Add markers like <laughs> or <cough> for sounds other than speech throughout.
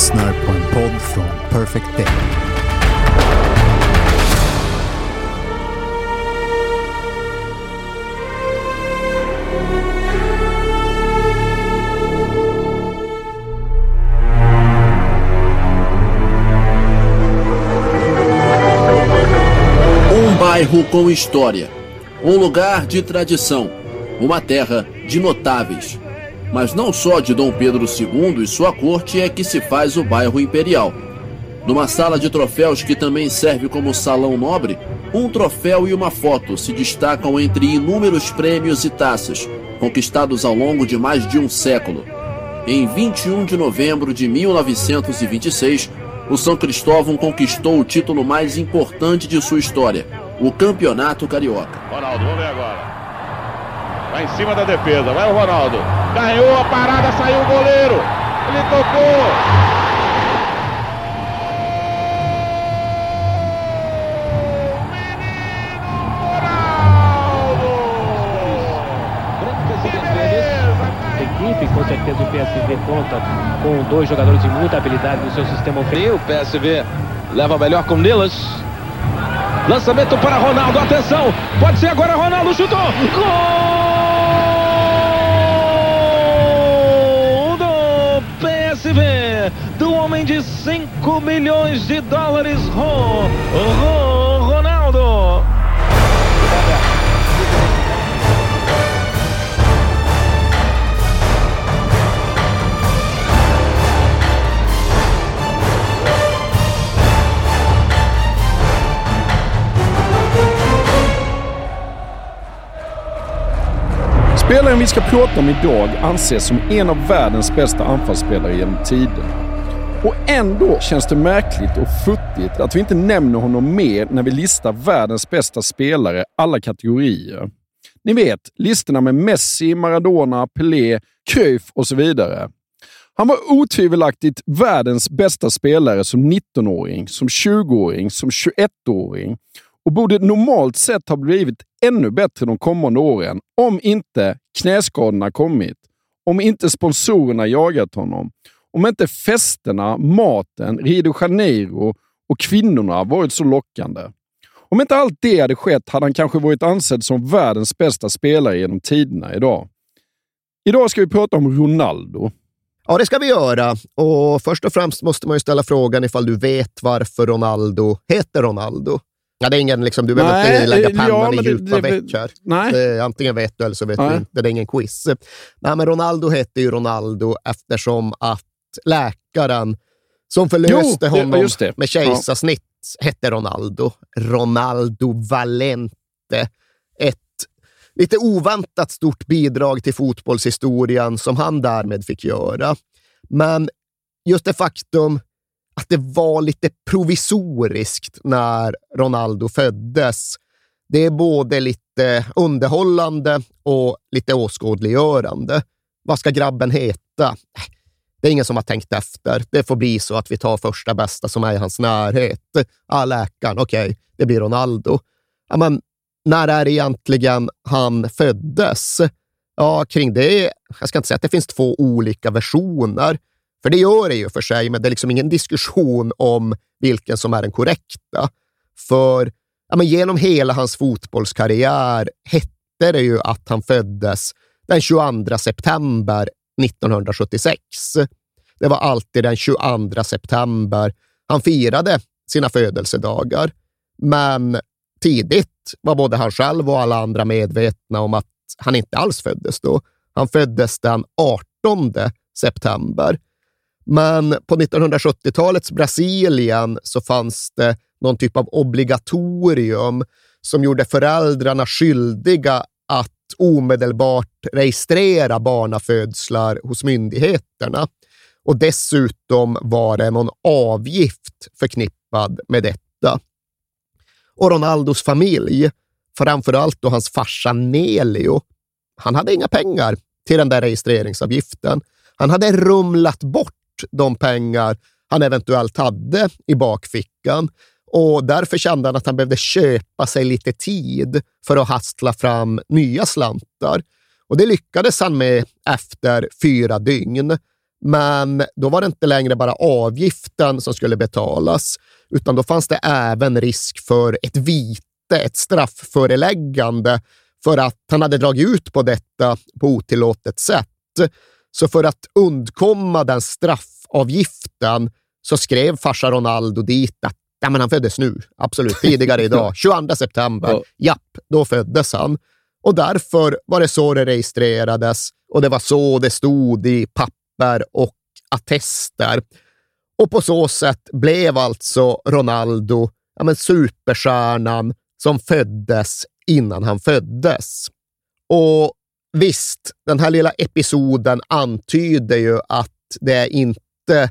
Lyssnar på en podd från Perfect Day. Um bairro com história, um lugar de tradição, uma terra de notáveis. Mas não só de Dom Pedro II e sua corte é que se faz o bairro imperial. Numa sala de troféus que também serve como salão nobre, um troféu e uma foto se destacam entre inúmeros prêmios e taças, conquistados ao longo de mais de um século. Em 21 de novembro de 1926, o São Cristóvão conquistou o título mais importante de sua história, o Campeonato Carioca. Ronaldo, vamos ver agora. Vai em cima da defesa, vai o Ronaldo. Ganhou a parada, saiu o goleiro. Ele tocou. equipe, com certeza o PSV conta com dois jogadores de muita habilidade no seu sistema ofensivo. O PSV leva melhor com Nilas. Lançamento para Ronaldo, atenção! Pode ser agora Ronaldo, chutou! Gol do PSV! Do homem de 5 milhões de dólares, Ro, Ro, Ronaldo! Spelaren vi ska prata om idag anses som en av världens bästa anfallsspelare genom tiden. Och ändå känns det märkligt och futtigt att vi inte nämner honom mer när vi listar världens bästa spelare alla kategorier. Ni vet, listorna med Messi, Maradona, Pelé, Cruyff och så vidare. Han var otvivelaktigt världens bästa spelare som 19-åring, som 20-åring, som 21-åring och borde normalt sett ha blivit ännu bättre de kommande åren om inte knäskadorna kommit, om inte sponsorerna jagat honom, om inte festerna, maten, Rio de Janeiro och kvinnorna varit så lockande. Om inte allt det hade skett hade han kanske varit ansedd som världens bästa spelare genom tiderna idag. Idag ska vi prata om Ronaldo. Ja, det ska vi göra. Och först och främst måste man ju ställa frågan ifall du vet varför Ronaldo heter Ronaldo. Ja, det är ingen, liksom, du behöver Nej, inte lägga eh, pannan ja, i djupa veck antingen vet du eller så vet Nej. du inte. Det är ingen quiz. Nej, men Ronaldo hette ju Ronaldo eftersom att läkaren som förlöste Jo, honom det. med kejsarsnitt hette Ronaldo. Ronaldo Valente. Ett lite oväntat stort bidrag till fotbollshistorien som han därmed fick göra. Men just det faktum att det var lite provisoriskt när Ronaldo föddes, det är både lite underhållande och lite åskådliggörande. Vad ska grabben heta? Det är ingen som har tänkt efter. Det får bli så att vi tar första bästa som är i hans närhet. Ah, läkaren, okej, det blir Ronaldo. Ja, men när är det egentligen han föddes? Ja, kring det, jag ska inte säga att det finns två olika versioner, för det gör det ju för sig, men det är liksom ingen diskussion om vilken som är den korrekta. För ja, men genom hela hans fotbollskarriär hette det ju att han föddes den 22 september 1976. Det var alltid den 22 september han firade sina födelsedagar. Men tidigt var både han själv och alla andra medvetna om att han inte alls föddes då. Han föddes den 18 september. Men på 1970-talets Brasilien så fanns det någon typ av obligatorium som gjorde föräldrarna skyldiga att omedelbart registrera barnafödslar hos myndigheterna. Och dessutom var det någon avgift förknippad med detta. Och Ronaldos familj, framförallt då hans farsa Nelio, han hade inga pengar till den där registreringsavgiften. Han hade rumlat bort de pengar han eventuellt hade i bakfickan och därför kände han att han behövde köpa sig lite tid för att hastla fram nya slantar. Och det lyckades han med efter fyra dygn. Men då var det inte längre bara avgiften som skulle betalas, utan då fanns det även risk för ett vite, ett straffföreläggande för att han hade dragit ut på detta på otillåtet sätt. Så för att undkomma den straffavgiften så skrev farsa Ronaldo dit att ja, men han föddes nu, absolut, tidigare idag, <laughs> 22 september. Ja. Japp, då föddes han. Och därför var det så det registrerades och det var så det stod i papper och attester. Och på så sätt blev alltså Ronaldo ja, men superstjärnan som föddes innan han föddes. Och visst, den här lilla episoden antyder ju att det är inte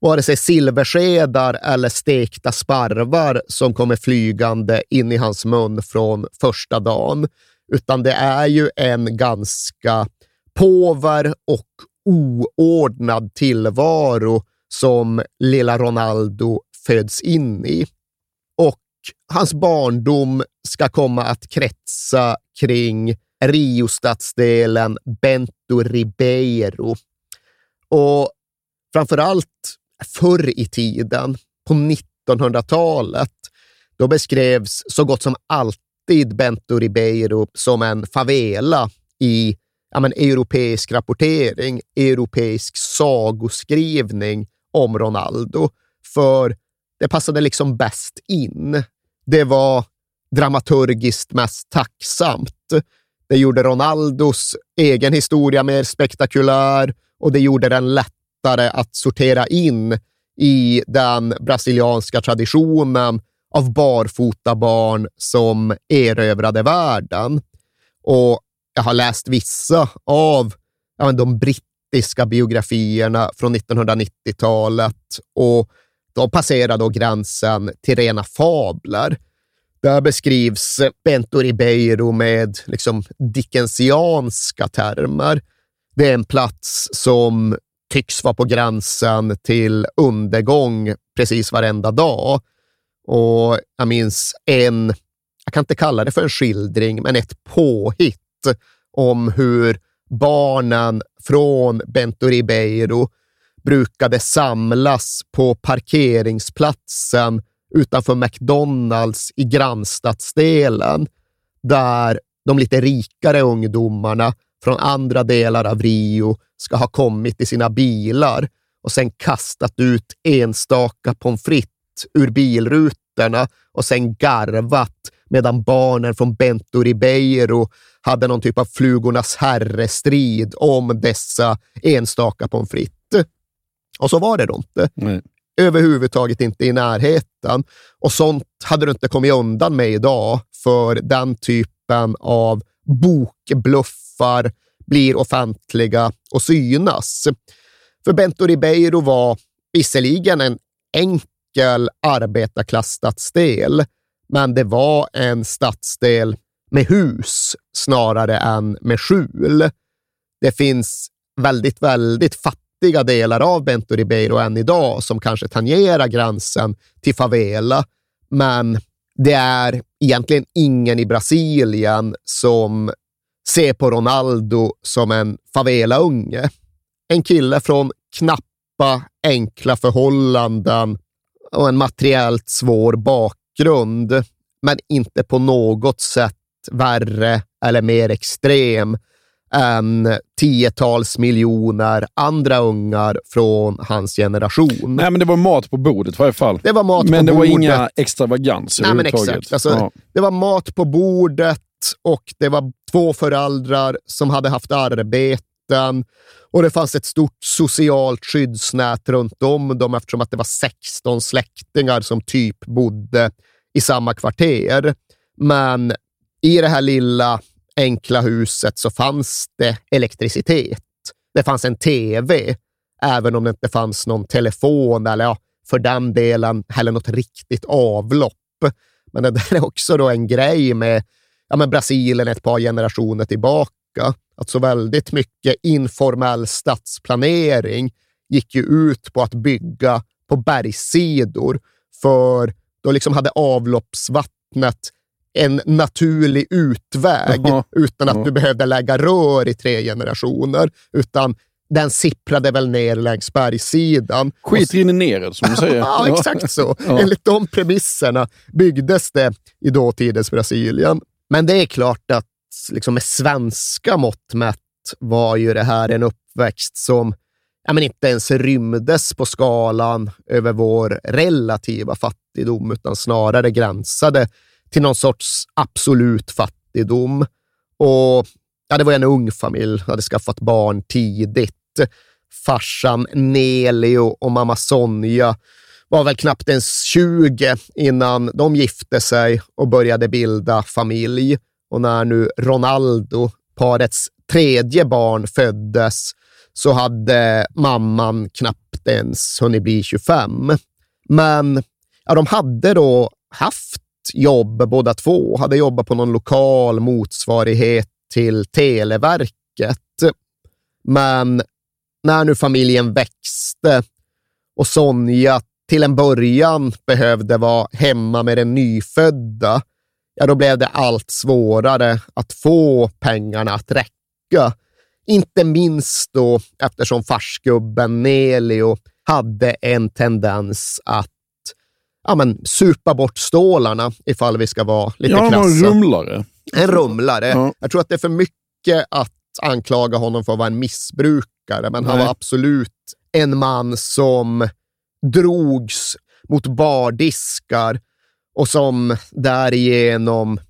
vare sig silverskedar eller stekta sparvar som kommer flygande in i hans mun från första dagen, utan det är ju en ganska påver och oordnad tillvaro som lilla Ronaldo föds in i. Och hans barndom ska komma att kretsa kring Rio-stadsdelen Bento Ribeiro. Och framför allt förr i tiden, på 1900-talet, då beskrevs så gott som alltid Bento Ribeiro som en favela i ja, men, europeisk rapportering, europeisk sagoskrivning om Ronaldo. För det passade liksom bäst in. Det var dramaturgiskt mest tacksamt. Det gjorde Ronaldos egen historia mer spektakulär och det gjorde den lättare att sortera in i den brasilianska traditionen av barfota barn som erövrade världen. Och jag har läst vissa av ja, de brittiska biografierna från 1990-talet och de passerar då gränsen till rena fabler. Där beskrivs Bento Ribeiro med liksom dickensianska termer. Det är en plats som tycks vara på gränsen till undergång precis varenda dag. Och jag minns en, jag kan inte kalla det för en skildring, men ett påhitt om hur barnen från Bento Ribeiro brukade samlas på parkeringsplatsen utanför McDonalds i grannstadsdelen, där de lite rikare ungdomarna från andra delar av Rio ska ha kommit i sina bilar och sen kastat ut enstaka pommes frites ur bilrutorna och sen garvat medan barnen från Bento Ribeiro hade någon typ av flugornas herrestrid om dessa enstaka pommes frites. Och så var det då inte. Nej. Överhuvudtaget inte i närheten. Och sånt hade du inte kommit undan med idag, för den typen av bokbluffar blir offentliga och synas. För Bento Ribeiro var visserligen en enkel arbetarklassstadsdel, men det var en stadsdel med hus snarare än med skjul. Det finns väldigt, väldigt fattiga delar av Bento Ribeiro än idag som kanske tangerar gränsen till favela, men det är egentligen ingen i Brasilien som ser på Ronaldo som en favela-unge. En kille från knappa, enkla förhållanden och en materiellt svår bakgrund, men inte på något sätt värre eller mer extrem än tiotals miljoner andra ungar från hans generation. Nej, men det var mat på bordet i varje fall. Det var mat men på det bordet. var inga extravaganser Nej, men exakt. Alltså, ja. Det var mat på bordet och det var två föräldrar som hade haft arbeten och det fanns ett stort socialt skyddsnät runt om dem eftersom att det var 16 släktingar som typ bodde i samma kvarter. Men i det här lilla enkla huset så fanns det elektricitet. Det fanns en tv, även om det inte fanns någon telefon eller ja, för den delen heller något riktigt avlopp. Men det där är också då en grej med ja, men Brasilien ett par generationer tillbaka. Att så väldigt mycket informell stadsplanering gick ju ut på att bygga på bergssidor, för då liksom hade avloppsvattnet en naturlig utväg Jaha. utan att Ja. du behövde lägga rör i tre generationer, utan den sipprade väl ner längs bergssidan. Skit rinner ner, som du <laughs> säger. Ja, exakt så. <laughs> Ja. Enligt de premisserna byggdes det i dåtidens Brasilien. Men det är klart att liksom med svenska mått mätt var ju det här en uppväxt som ja, men inte ens rymdes på skalan över vår relativa fattigdom, utan snarare gränsade till någon sorts absolut fattigdom. Och ja, det var en ung familj, hade skaffat barn tidigt. Farsan Nelio och mamma Sonja var väl knappt ens 20 innan de gifte sig och började bilda familj. Och när nu Ronaldo, parets tredje barn, föddes så hade mamman knappt ens hunnit bli 25. Men ja, de hade då haft jobb båda två, hade jobbat på någon lokal motsvarighet till Televerket. Men när nu familjen växte och Sonja till en början behövde vara hemma med den nyfödda, ja, då blev det allt svårare att få pengarna att räcka. Inte minst då eftersom farsgubben Nelio hade en tendens att ja, men, supa bort stålarna, ifall vi ska vara lite Ja, han var en krassa. rumlare. En rumlare. Ja. Jag tror att det är för mycket att anklaga honom för att vara en missbrukare, men han Nej. var absolut en man som drogs mot bardiskar och som därigenom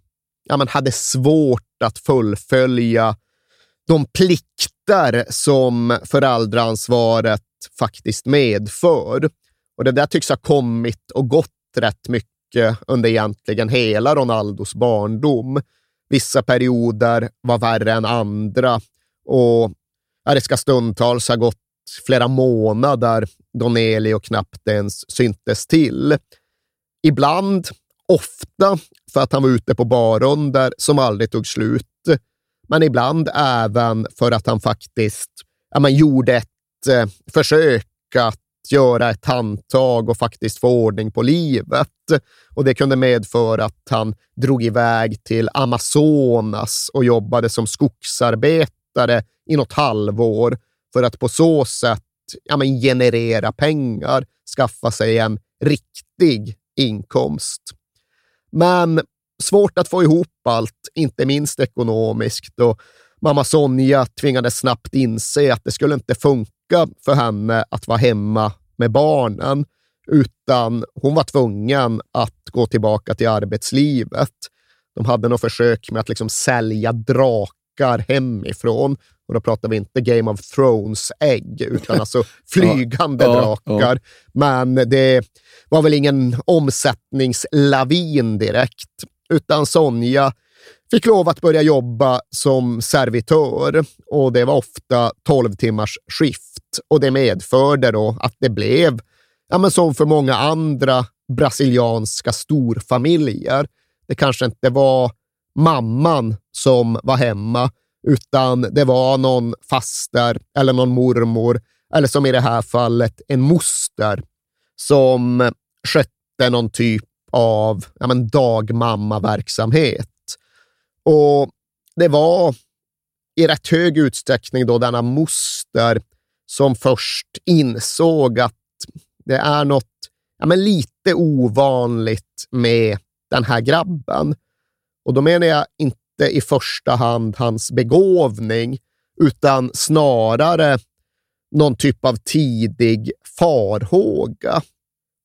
ja, men hade svårt att fullfölja de plikter som föräldraansvaret faktiskt medför. Och det där tycks ha kommit och gått rätt mycket under egentligen hela Ronaldos barndom. Vissa perioder var värre än andra och det ska stundtals ha gått flera månader då Nelio knappt ens syntes till. Ibland, ofta, för att han var ute på barunder som aldrig tog slut, men ibland även för att han faktiskt ja, man gjorde ett eh, försök att göra ett handtag och faktiskt få ordning på livet. Och Det kunde medföra att han drog iväg till Amazonas och jobbade som skogsarbetare i något halvår för att på så sätt ja, men generera pengar, skaffa sig en riktig inkomst. Men svårt att få ihop allt, inte minst ekonomiskt. Och mamma Sonja tvingades snabbt inse att det skulle inte funka för henne att vara hemma med barnen, utan hon var tvungen att gå tillbaka till arbetslivet. De hade något försök med att liksom sälja drakar hemifrån. Och då pratar vi inte Game of Thrones-ägg, utan alltså <laughs> flygande Ja, ja, drakar. Men det var väl ingen omsättningslavin direkt, utan Sonja fick lov att börja jobba som servitör och det var ofta 12 timmars skift och det medförde då att det blev, ja men som för många andra brasilianska storfamiljer, det kanske inte var mamman som var hemma, utan det var någon faster eller någon mormor, eller som i det här fallet en moster, som skötte någon typ av ja, men dagmammaverksamhet. Och det var i rätt hög utsträckning då denna moster som först insåg att det är något ja, men lite ovanligt med den här grabben. Och då menar jag inte i första hand hans begåvning, utan snarare någon typ av tidig farhåga.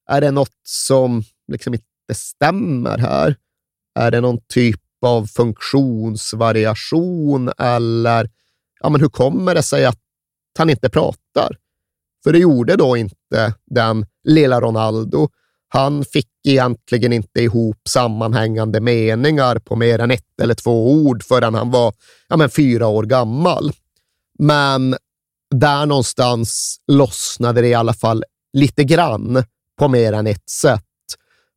Är det något som liksom inte stämmer här? Är det någon typ Typ av funktionsvariation eller ja, men hur kommer det sig att han inte pratar? För det gjorde då inte den lilla Ronaldo. Han fick egentligen inte ihop sammanhängande meningar på mer än ett eller två ord förrän han var ja, men fyra år gammal. Men där någonstans lossnade det i alla fall lite grann på mer än ett sätt.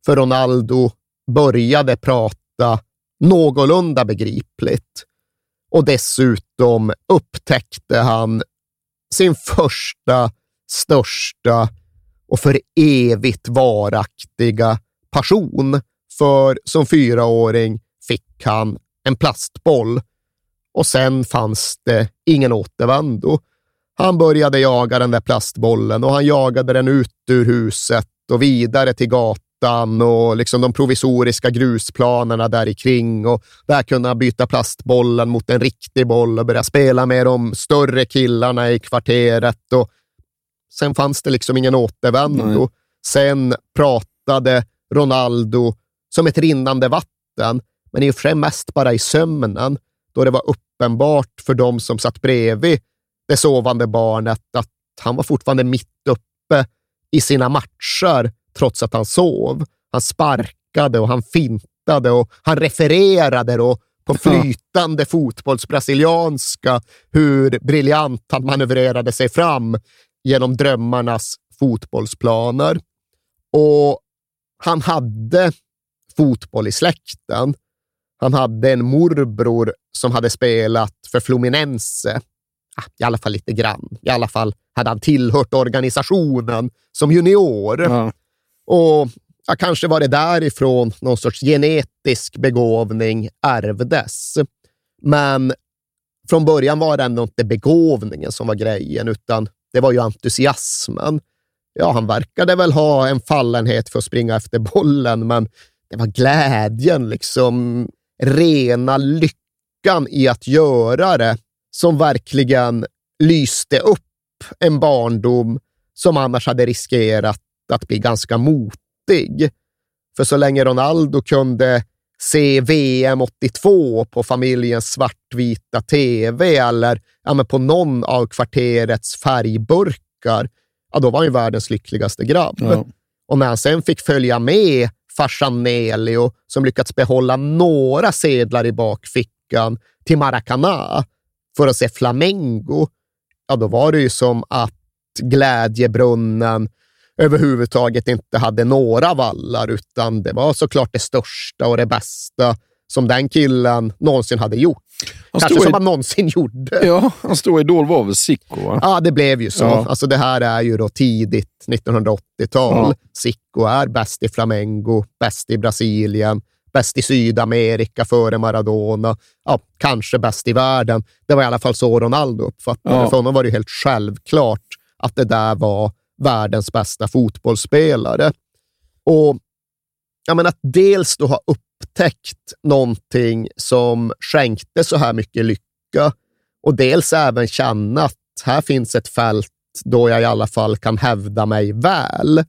För Ronaldo började prata någorlunda begripligt. Och dessutom upptäckte han sin första, största och för evigt varaktiga passion. För som fyraåring fick han en plastboll och sen fanns det ingen återvändo. Han började jaga den där plastbollen och han jagade den ut ur huset och vidare till gatan och liksom de provisoriska grusplanerna där kring och där kunde han byta plastbollen mot en riktig boll och börja spela med de större killarna i kvarteret. Och sen fanns det liksom ingen återvändo. Sen pratade Ronaldo som ett rinnande vatten, men i och för sig mest bara i sömnen, då det var uppenbart för de som satt bredvid det sovande barnet att han var fortfarande mitt uppe i sina matcher trots att han sov. Han sparkade och han fintade och han refererade då på flytande fotbollsbrasilianska hur briljant han manövrerade sig fram genom drömmarnas fotbollsplaner. Och han hade fotboll i släkten. Han hade en morbror som hade spelat för Fluminense i alla fall lite grann. I alla fall hade han tillhört organisationen som junior. Ja. Och ja, kanske var det därifrån någon sorts genetisk begåvning ärvdes. Men från början var det ändå inte begåvningen som var grejen, utan det var ju entusiasmen. Ja, han verkade väl ha en fallenhet för att springa efter bollen, men det var glädjen, liksom rena lyckan i att göra det som verkligen lyste upp en barndom som annars hade riskerat att bli ganska motig. För så länge Ronaldo kunde se VM 82 på familjens svartvita tv eller ja, på någon av kvarterets färgburkar, ja, då var han världens lyckligaste grabb. Ja. Och när han sen fick följa med farsan Nelio, som lyckats behålla några sedlar i bakfickan, till Maracana, för att se Flamengo, ja då var det ju som att glädjebrunnen överhuvudtaget inte hade några vallar, utan det var såklart det största och det bästa som den killen någonsin hade gjort. Han Kanske som i... han någonsin gjorde. Ja, hans stora idol var väl Sicko? Va? Ja, det blev ju så. Ja. Alltså, det här är ju då tidigt 1980-tal. Ja. Sicko är bäst i Flamengo, bäst i Brasilien, bäst i Sydamerika före Maradona, ja, kanske bäst i världen. Det var i alla fall så Ronaldo uppfattade ja. För honom var det helt självklart att det där var världens bästa fotbollsspelare. Och jag menar, att dels då ha upptäckt någonting som skänkte så här mycket lycka och dels även känna att här finns ett fält då jag i alla fall kan hävda mig väl.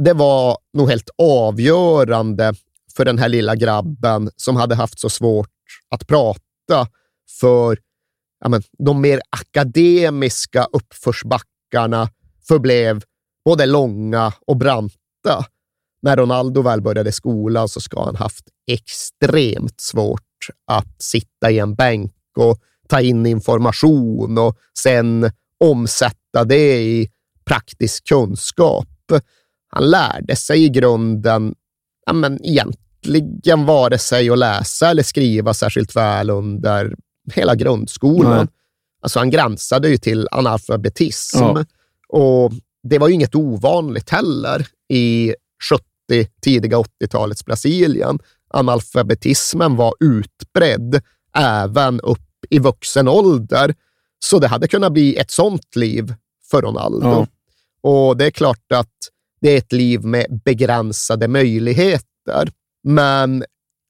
Det var nog helt avgörande för den här lilla grabben som hade haft så svårt att prata för ja, men, de mer akademiska uppförsbackarna förblev både långa och branta. När Ronaldo väl började skolan så ska han haft extremt svårt att sitta i en bänk och ta in information och sen omsätta det i praktisk kunskap. Han lärde sig i grunden ja, men egentligen vare sig att läsa eller skriva särskilt väl under hela grundskolan. Nej. Alltså han gränsade ju till analfabetism ja. Och det var ju inget ovanligt heller i 70, tidiga 80-talets Brasilien. Analfabetismen var utbredd även upp i vuxen ålder, så det hade kunnat bli ett sånt liv för Ronaldo. Ja. Och det är klart att det är ett liv med begränsade möjligheter. Men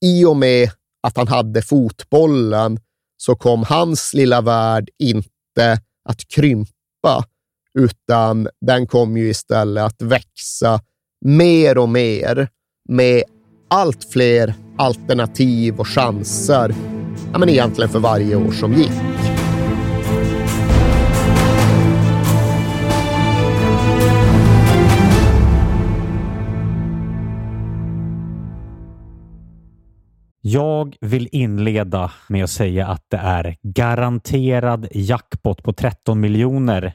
i och med att han hade fotbollen så kom hans lilla värld inte att krympa, utan den kom ju istället att växa mer och mer med allt fler alternativ och chanser. Ja, men egentligen för varje år som gick. Jag vill inleda med att säga att det är garanterad jackpot på 13 miljoner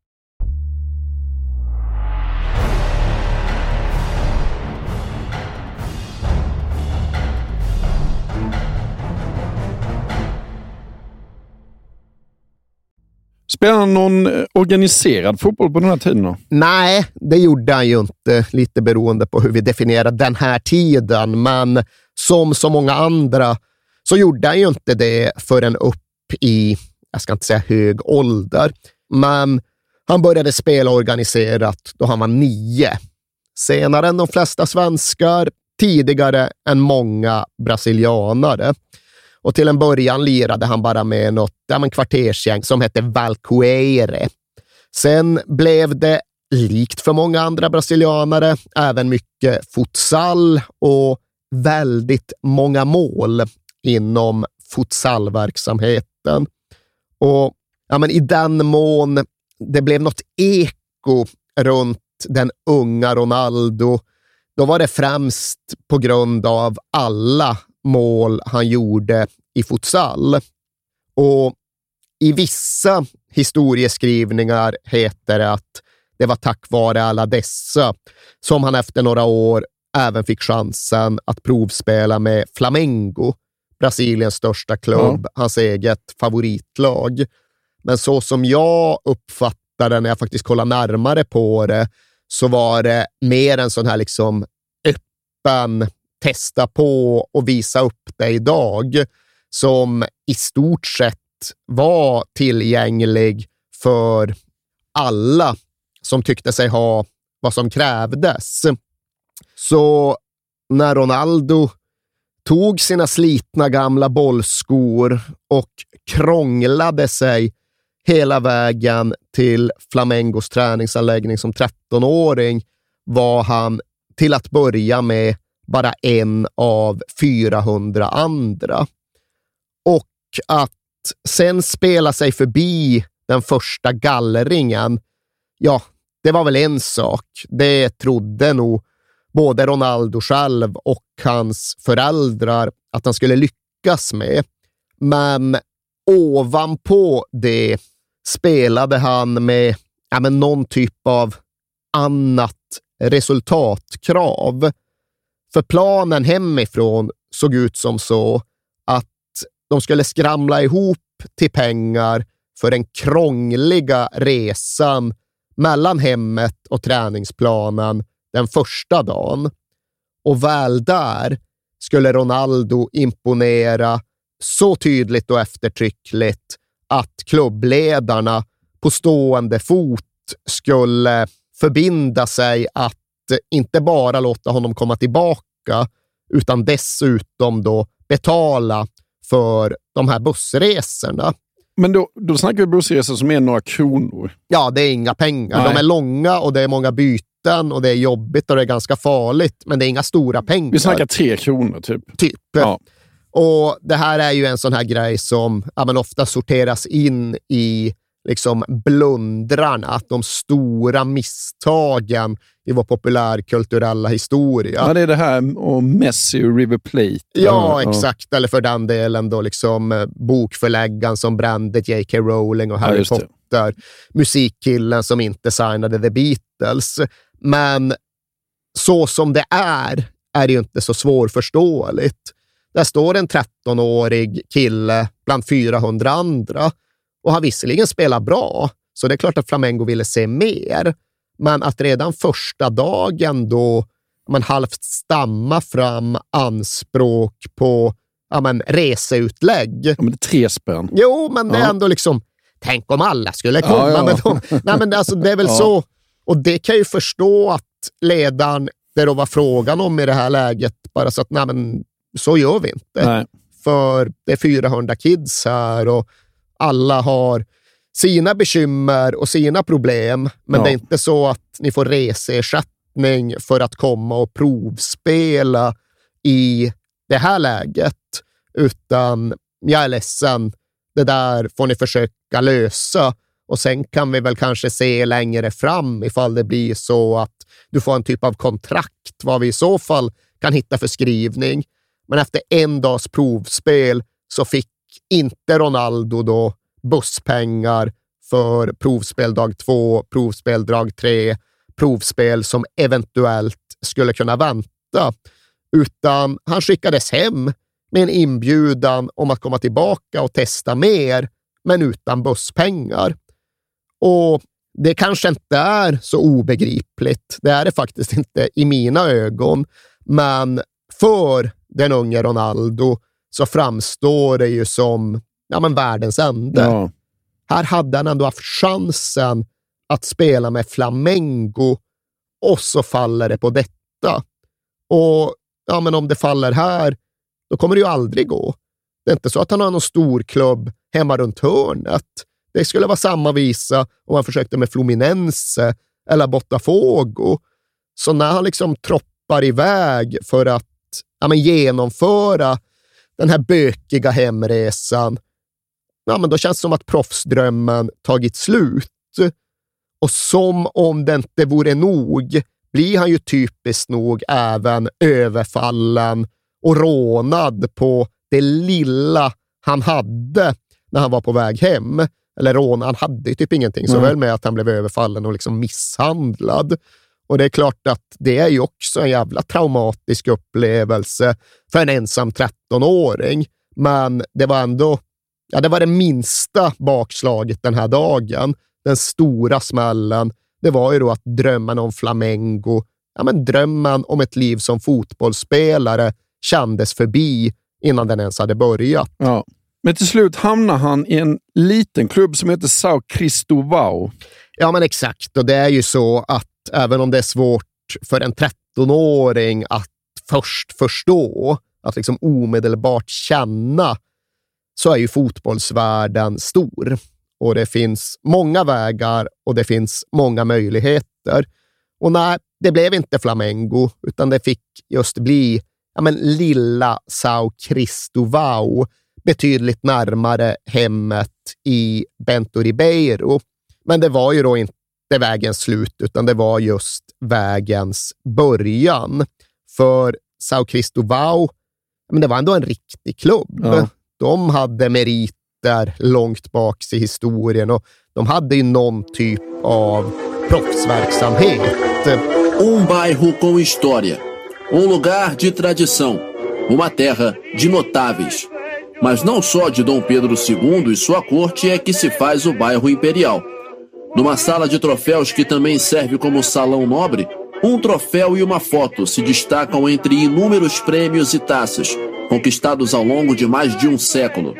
Spelade han någon eh, organiserad fotboll på den här tiden då? Nej, det gjorde han ju inte, lite beroende på hur vi definierar den här tiden. Men som så många andra så gjorde han ju inte det förrän upp i, jag ska inte säga hög ålder, men han började spela organiserat då han var nio. Senare än de flesta svenskar, tidigare än många brasilianare. Och till en början lirade han bara med något ja, men kvartersgäng som hette Valcuere. Sen blev det, likt för många andra brasilianare, även mycket futsal och väldigt många mål inom futsalverksamheten. Och ja, men i den mån det blev något eko runt den unga Ronaldo, då var det främst på grund av alla mål han gjorde i futsal. Och i vissa historieskrivningar heter det att det var tack vare alla dessa som han efter några år även fick chansen att provspela med Flamengo, Brasiliens största klubb, hans eget favoritlag. Men så som jag uppfattade när jag faktiskt kollade närmare på det, så var det mer en sån här liksom öppen testa på och visa upp det idag som i stort sett var tillgänglig för alla som tyckte sig ha vad som krävdes. Så när Ronaldo tog sina slitna gamla bollskor och krånglade sig hela vägen till Flamengos träningsanläggning som 13-åring var han till att börja med bara en av 400 andra. Och att sen spela sig förbi den första gallringen, ja, det var väl en sak. Det trodde nog både Ronaldo själv och hans föräldrar att han skulle lyckas med. Men ovanpå det spelade han med ja, men någon typ av annat resultatkrav. För planen hemifrån såg ut som så att de skulle skramla ihop till pengar för den krångliga resan mellan hemmet och träningsplanen den första dagen. Och väl där skulle Ronaldo imponera så tydligt och eftertryckligt att klubbledarna på stående fot skulle förbinda sig att inte bara låta honom komma tillbaka, utan dessutom då betala för de här bussresorna. Men då, då snackar vi bussresor som är några kronor. Ja, det är inga pengar. Nej. De är långa och det är många byten och det är jobbigt och det är ganska farligt, men det är inga stora pengar. Vi snackar tre kronor typ. Typ. Ja. Och Det här är ju en sån här grej som ja, men ofta sorteras in i liksom blundrarna, att de stora misstagen i vår populärkulturella historia. Ja, det är det här och Messi och River Plate. Ja, exakt. Eller för den delen då liksom eh, bokförläggaren som brände J.K. Rowling och Ja, Harry det. Potter. Musikkillen som inte signade The Beatles. Men så som det är, är det ju inte så svårförståeligt. Där står en 13-årig kille bland 400 andra och har visserligen spelat bra, så det är klart att Flamengo ville se mer. Men att redan första dagen då man halvt stamma fram anspråk på ja, men, reseutlägg. Ja, men det är tre spänn. Jo, men det är Ja. ändå liksom, tänk om alla skulle komma. Ja, ja. Men de, nej, men alltså, det är väl <laughs> så. Och det kan ju förstå att ledaren, det då var frågan om i det här läget, bara så att nej, men, så gör vi inte. Nej. För det är 400 kids här och alla har sina bekymmer och sina problem. Men Ja. det är inte så att ni får reseersättning för att komma och provspela i det här läget. Utan jag är ledsen, det där får ni försöka lösa. Och sen kan vi väl kanske se längre fram ifall det blir så att du får en typ av kontrakt, vad vi i så fall kan hitta för skrivning. Men efter en dags provspel så fick inte Ronaldo då busspengar för provspel dag två, provspel dag tre, provspel som eventuellt skulle kunna vänta. Utan han skickades hem med en inbjudan om att komma tillbaka och testa mer, men utan busspengar. Och det kanske inte är så obegripligt. Det är det faktiskt inte i mina ögon. Men för den unge Ronaldo så framstår det ju som ja, men världens ände. Ja. Här hade han ändå haft chansen att spela med Flamengo och så faller det på detta. Och ja, men om det faller här, då kommer det ju aldrig gå. Det är inte så att han har någon stor klubb hemma runt hörnet. Det skulle vara samma visa om han försökte med Fluminense eller Botafogo. Så när han liksom troppar iväg för att ja, men genomföra den här bökiga hemresan, ja, men då känns det som att proffsdrömmen tagit slut. Och som om det inte vore nog blir han ju typiskt nog även överfallen och rånad på det lilla han hade när han var på väg hem. Eller rån, han hade ju typ ingenting, så Mm. väl med att han blev överfallen och liksom misshandlad. Och det är klart att det är ju också en jävla traumatisk upplevelse för en ensam 13-åring. Men det var ändå ja, det var det minsta bakslaget den här dagen. Den stora smällen, det var ju då att drömmen om Flamengo, ja, men drömmen om ett liv som fotbollsspelare kändes förbi innan den ens hade börjat. Ja. Men till slut hamnar han i en liten klubb som heter Sao Cristovao. Ja, men exakt. Och det är ju så att även om det är svårt för en 13-åring att först förstå, att liksom omedelbart känna, så är ju fotbollsvärlden stor. Och det finns många vägar och det finns många möjligheter. Och nej, det blev inte Flamengo, utan det fick just bli ja, men lilla Sao Cristovao, betydligt närmare hemmet i Bento Ribeiro. Men det var ju då inte vägens slut, utan det var just vägens början. För Sao Cristovao, men det var ändå en riktig klubb. Ja. De hade meriter långt bak i historien och de hade ju någon typ av proffsverksamhet. Um bairro com história. Um lugar de tradição. Uma terra de notáveis. Mas não só de Dom Pedro II e sua corte é que se faz o bairro imperial. Numa sala de troféus que também serve como salão nobre, um troféu e uma foto se destacam entre inúmeros prêmios e taças conquistados ao longo de mais de um século.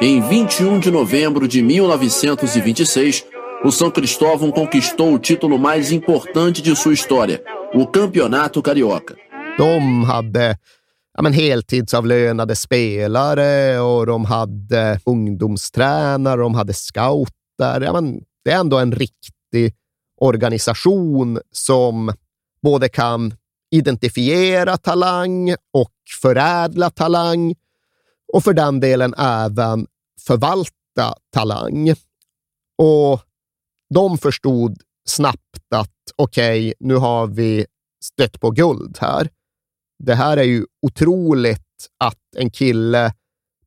Em 21 de novembro de 1926, o São Cristóvão conquistou o título mais importante de sua história, o Campeonato Carioca. De hade ja, men heltidsavlönade spelare och de hade ungdomstränare, de hade scouter. Ja, men det är ändå en riktig organisation som både kan identifiera talang och förädla talang och för den delen även förvalta talang. Och de förstod snabbt att okej, okay, nu har vi stött på guld här. Det här är ju otroligt att en kille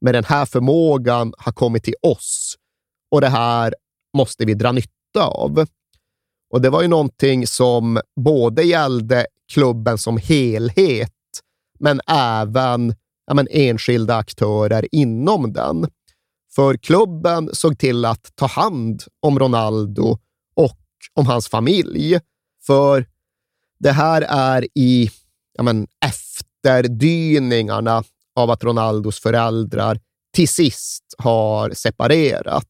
med den här förmågan har kommit till oss och det här måste vi dra nytta av. Och det var ju någonting som både gällde klubben som helhet, men även ja, men enskilda aktörer inom den. För klubben såg till att ta hand om Ronaldo och om hans familj. För det här är i ja, men, efterdyningarna av att Ronaldos föräldrar till sist har separerat.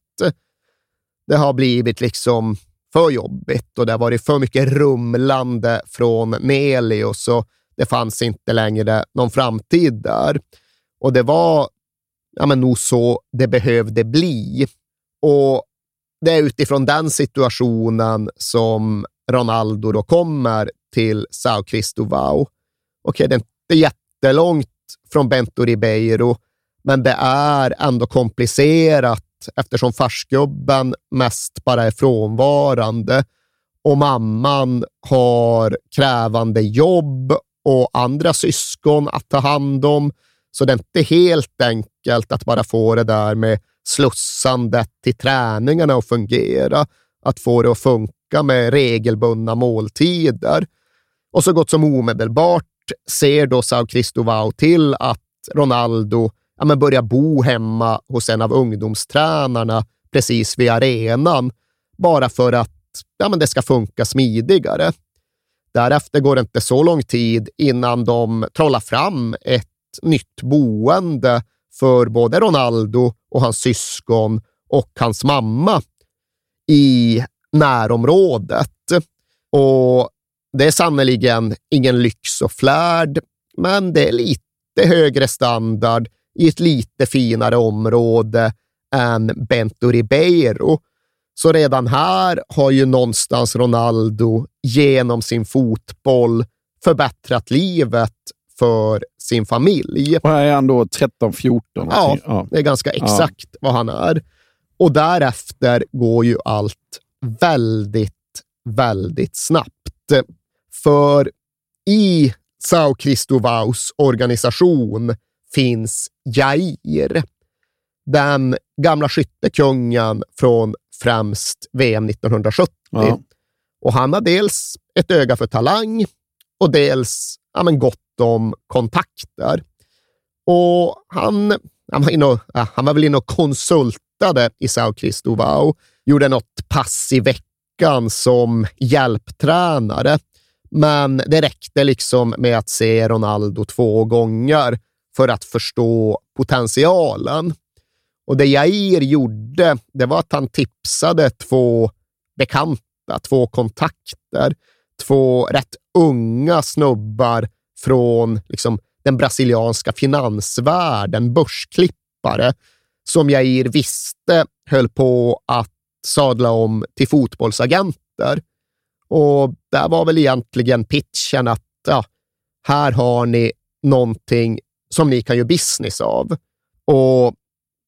Det har blivit liksom för jobbigt och det har varit för mycket rumlande från Nelius och det fanns inte längre någon framtid där. Och det var ja, men nog så det behövde bli. Och det är utifrån den situationen som Ronaldo då kommer till Sao Cristovao. Okej, det är inte jättelångt från Bento Ribeiro, men det är ändå komplicerat eftersom farsgubben mest bara är frånvarande och mamman har krävande jobb och andra syskon att ta hand om. Så det är inte helt enkelt att bara få det där med slussandet till träningarna att fungera. Att få det att funka med regelbundna måltider. Och så gott som omedelbart ser då Sao Cristovao till att Ronaldo ja, men börja bo hemma hos en av ungdomstränarna precis vid arenan, bara för att ja, men det ska funka smidigare. Därefter går det inte så lång tid innan de trollar fram ett nytt boende för både Ronaldo och hans syskon och hans mamma i närområdet. Och det är sannerligen ingen lyx och flärd, men det är lite högre standard i ett lite finare område än Bento Ribeiro. Så redan här har ju någonstans Ronaldo genom sin fotboll förbättrat livet för sin familj. Och här är han då 13-14? Ja, ja, det är ganska exakt ja. vad han är. Och därefter går ju allt väldigt, väldigt snabbt. För i Sao Cristovaus organisation finns Jair, den gamla skyttekungen från främst VM 1970. Ja. Och han har dels ett öga för talang och dels ja, men gott om kontakter. Och han, han, var, inne och, han var väl inne och konsultade i Sao Cristovao, gjorde något pass i veckan som hjälptränare. Men det räckte liksom med att se Ronaldo två gånger för att förstå potentialen. Och det Jair gjorde, det var att han tipsade två bekanta, två kontakter, två rätt unga snubbar från liksom, den brasilianska finansvärlden, börsklippare, som Jair visste höll på att sadla om till fotbollsagenter. Och där var väl egentligen pitchen att ja, här har ni någonting som ni kan göra business av. Och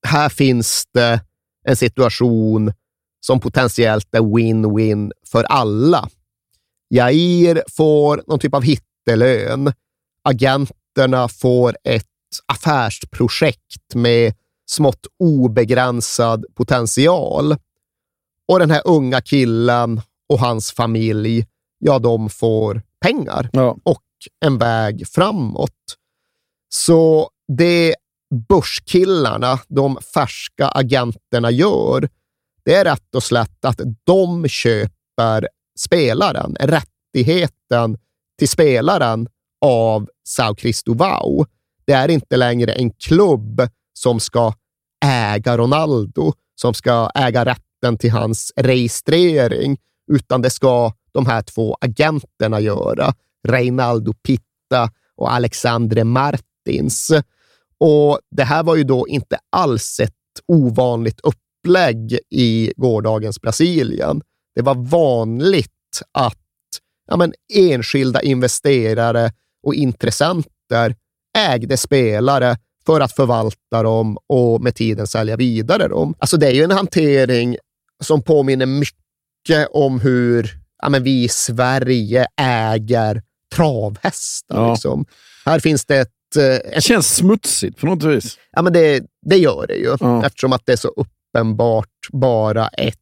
här finns det en situation som potentiellt är win-win för alla. Jair får någon typ av hittelön. Agenterna får ett affärsprojekt med smått obegränsad potential. Och den här unga killen och hans familj, ja, de får pengar ja. och en väg framåt. Så det börskillarna, de färska agenterna gör, det är rätt och slätt att de köper spelaren, rättigheten till spelaren av Sao Cristovao. Det är inte längre en klubb som ska äga Ronaldo, som ska äga rätten till hans registrering, utan det ska de här två agenterna göra. Reinaldo Pitta och Alexandre Martins. Och det här var ju då inte alls ett ovanligt upplägg i gårdagens Brasilien. Det var vanligt att ja, men, enskilda investerare och intressenter ägde spelare för att förvalta dem och med tiden sälja vidare dem. Alltså det är ju en hantering som påminner mycket om hur ja, men vi i Sverige äger travhästar. Ja. Liksom. Här finns det ett... Eh, det känns smutsigt på något vis. Ja, men det, det gör det ju, ja. eftersom att det är så uppenbart bara ett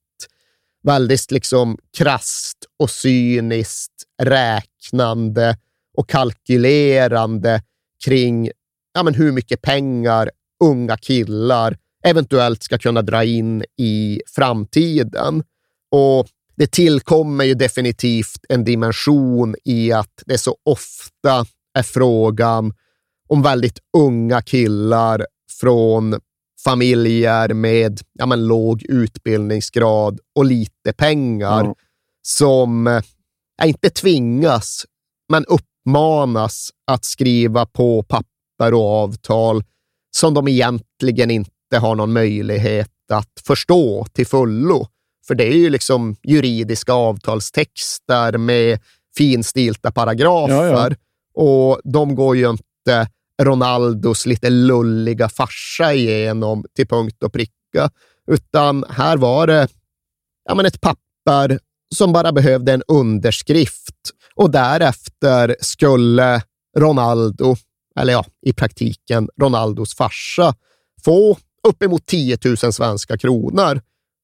väldigt liksom krast och cyniskt räknande och kalkylerande kring ja, men hur mycket pengar unga killar eventuellt ska kunna dra in i framtiden. Och det tillkommer ju definitivt en dimension i att det så ofta är frågan om väldigt unga killar från familjer med ja, men, låg utbildningsgrad och lite pengar mm. som ja, inte tvingas, men uppmanas att skriva på papper och avtal som de egentligen inte har någon möjlighet att förstå till fullo. För det är ju liksom juridiska avtalstexter med finstilta paragrafer ja, ja. och de går ju inte Ronaldos lite lulliga farsa igenom till punkt och pricka, utan här var det ja, men ett papper som bara behövde en underskrift och därefter skulle Ronaldo, eller ja, i praktiken Ronaldos farsa, få uppemot 10 000 svenska kronor.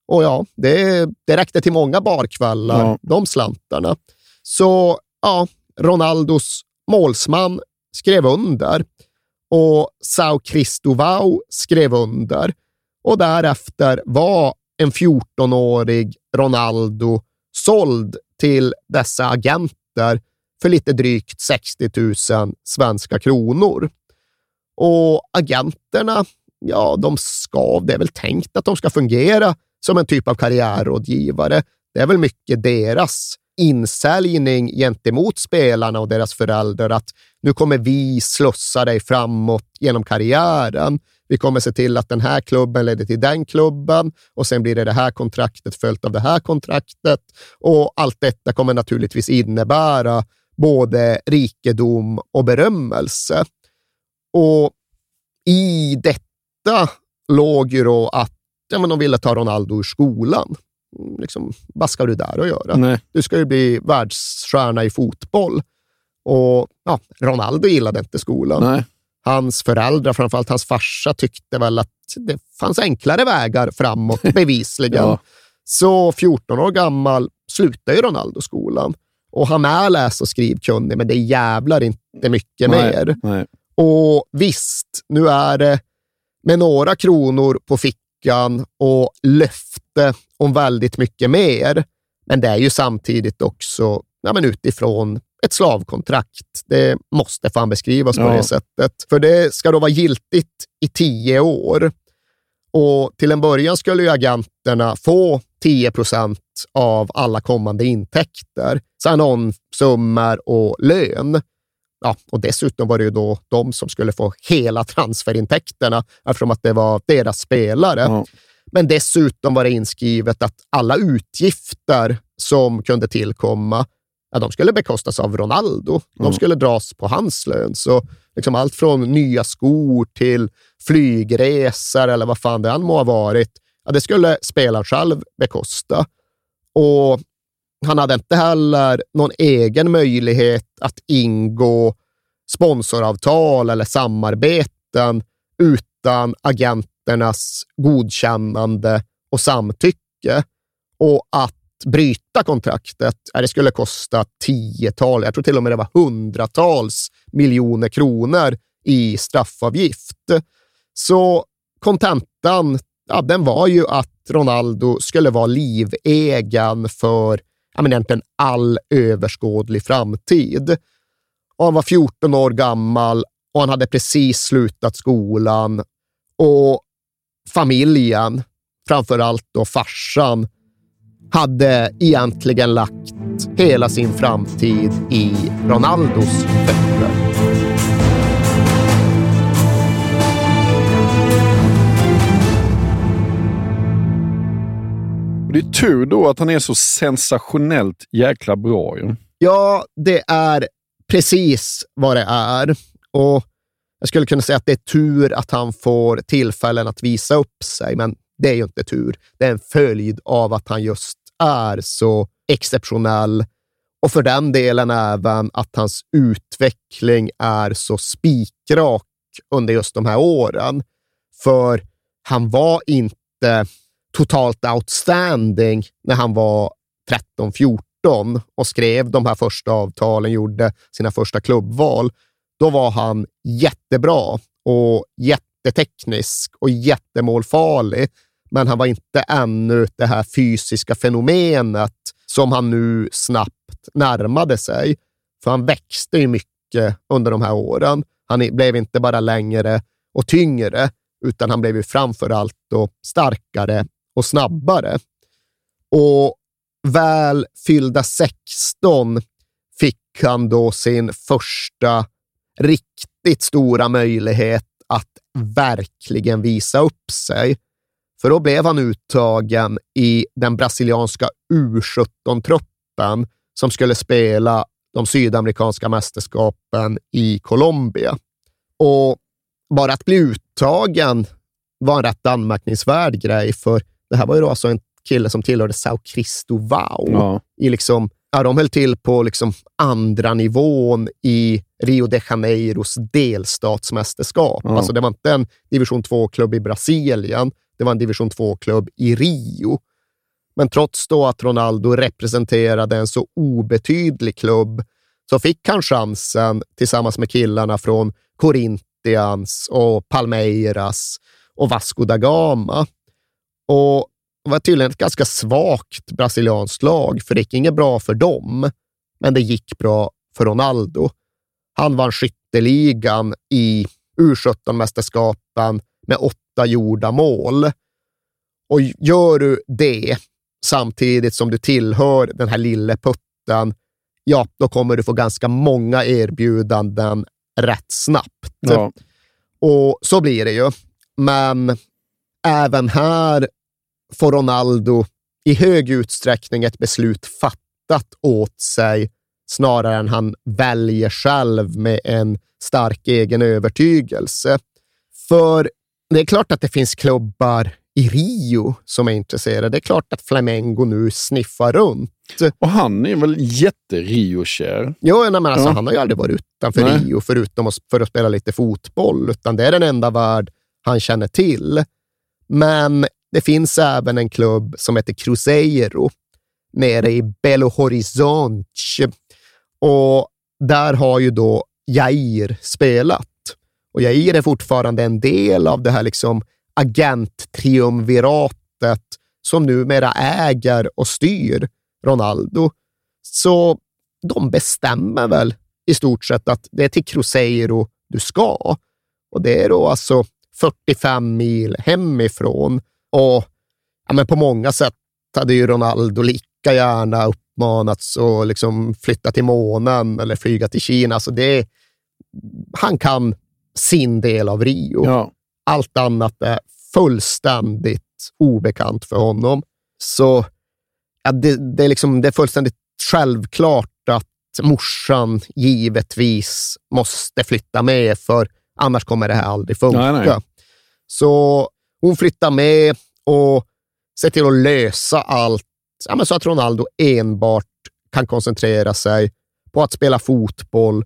Och ja, det, det räckte till många barkvällar, ja. de slantarna. Så ja, Ronaldos målsman skrev under och Sao Cristovao skrev under. Och därefter var en 14-årig Ronaldo såld till dessa agenter för lite drygt 60 000 svenska kronor. Och agenterna, ja, de ska, det är väl tänkt att de ska fungera som en typ av karriärrådgivare. Det är väl mycket deras insäljning gentemot spelarna och deras föräldrar att nu kommer vi slussa dig framåt genom karriären. Vi kommer se till att den här klubben leder till den klubben och sen blir det det här kontraktet följt av det här kontraktet. Och allt detta kommer naturligtvis innebära både rikedom och berömmelse. Och i detta låg ju då att ja, men de ville ta Ronaldo ur skolan. Liksom, vad ska du där att göra? Nej. Du ska ju bli världsstjärna i fotboll. Och ja, Ronaldo gillade inte skolan. Nej. Hans föräldrar, framförallt hans farsa, tyckte väl att det fanns enklare vägar framåt, <laughs> bevisligen. ja. Så 14 år gammal slutade ju Ronaldo skolan. Och han är läs och skrivkunnig, men det är jävlar inte mycket nej, mer. Nej. Och visst, nu är det med några kronor på fickan och löfte om väldigt mycket mer. Men det är ju samtidigt också ja, men utifrån ett slavkontrakt. Det måste fan beskrivas ja. på det sättet. För det ska då vara giltigt i tio år. Och till en början skulle ju agenterna få 10 procent av alla kommande intäkter, annonssummor och lön. Ja, och dessutom var det ju då de som skulle få hela transferintäkterna eftersom att det var deras spelare. Ja. Men dessutom var det inskrivet att alla utgifter som kunde tillkomma ja, de skulle bekostas av Ronaldo. De mm. skulle dras på hans lön. Så liksom allt från nya skor till flygresor eller vad fan det än må ha varit, ja, det skulle spelaren själv bekosta. Och han hade inte heller någon egen möjlighet att ingå sponsoravtal eller samarbeten utan agenternas godkännande och samtycke. Och att bryta kontraktet, det skulle kosta tiotal, jag tror till och med det var hundratals miljoner kronor i straffavgift. Så kontentan, ja, den var ju att Ronaldo skulle vara livegen för ja, men egentligen all överskådlig framtid. Och han var 14 år gammal och han hade precis slutat skolan. Och familjen, framför allt då farsan, hade egentligen lagt hela sin framtid i Ronaldos fötter. Det är tur då att han är så sensationellt jäkla bra. Ju. Ja, det är precis vad det är. Och Jag skulle kunna säga att det är tur att han får tillfällen att visa upp sig, men det är ju inte tur. Det är en följd av att han just är så exceptionell och för den delen även att hans utveckling är så spikrak under just de här åren. För han var inte totalt outstanding när han var 13-14 och skrev de här första avtalen, gjorde sina första klubbval. Då var han jättebra och jätteteknisk och jättemålfarlig, men han var inte ännu det här fysiska fenomenet som han nu snabbt närmade sig. För han växte ju mycket under de här åren. Han blev inte bara längre och tyngre, utan han blev ju framför allt starkare och snabbare. Och väl fyllda 16 fick han då sin första riktigt stora möjlighet att verkligen visa upp sig. För då blev han uttagen i den brasilianska U17-truppen som skulle spela de sydamerikanska mästerskapen i Colombia. Och bara att bli uttagen var en rätt anmärkningsvärd grej, för det här var ju då alltså en kille som tillhörde Sao Cristovao. Ja. I liksom, ja, de höll till på liksom andra nivån i Rio de Janeiros delstatsmästerskap. Ja. Alltså det var inte en division 2-klubb i Brasilien, det var en division 2-klubb i Rio. Men trots då att Ronaldo representerade en så obetydlig klubb så fick han chansen tillsammans med killarna från Corinthians och Palmeiras och Vasco da Gama. Och var tydligen ett ganska svagt brasilianskt lag, för det gick inget bra för dem, men det gick bra för Ronaldo. Han vann skytteligan i U17-mästerskapen med åtta gjorda mål. Och gör du det samtidigt som du tillhör den här lille putten, ja, då kommer du få ganska många erbjudanden rätt snabbt. Ja. Och så blir det ju. Men även här får Ronaldo i hög utsträckning ett beslut fattat åt sig snarare än han väljer själv med en stark egen övertygelse. För det är klart att det finns klubbar i Rio som är intresserade. Det är klart att Flamengo nu sniffar runt. Och han är väl jätte-Rio-kär? Jo, nej, men alltså, Ja. han har ju aldrig varit utanför Nej. Rio förutom för att spela lite fotboll, utan det är den enda värld han känner till. Men det finns även en klubb som heter Cruzeiro nere i Belo Horizonte och där har ju då Jair spelat. Och Jair är fortfarande en del av det här liksom agenttriumviratet som numera äger och styr Ronaldo. Så de bestämmer väl i stort sett att det är till Cruzeiro du ska. Och det är då alltså 45 mil hemifrån. Och ja, men på många sätt hade ju Ronaldo lika gärna uppmanats att liksom flytta till månen eller flyga till Kina. Så det är, han kan sin del av Rio. Ja. Allt annat är fullständigt obekant för honom. Så ja, det, det, är liksom, det är fullständigt självklart att morsan givetvis måste flytta med, för annars kommer det här aldrig funka. Nej, nej. Så hon flyttar med och ser till att lösa allt ja, men så att Ronaldo enbart kan koncentrera sig på att spela fotboll.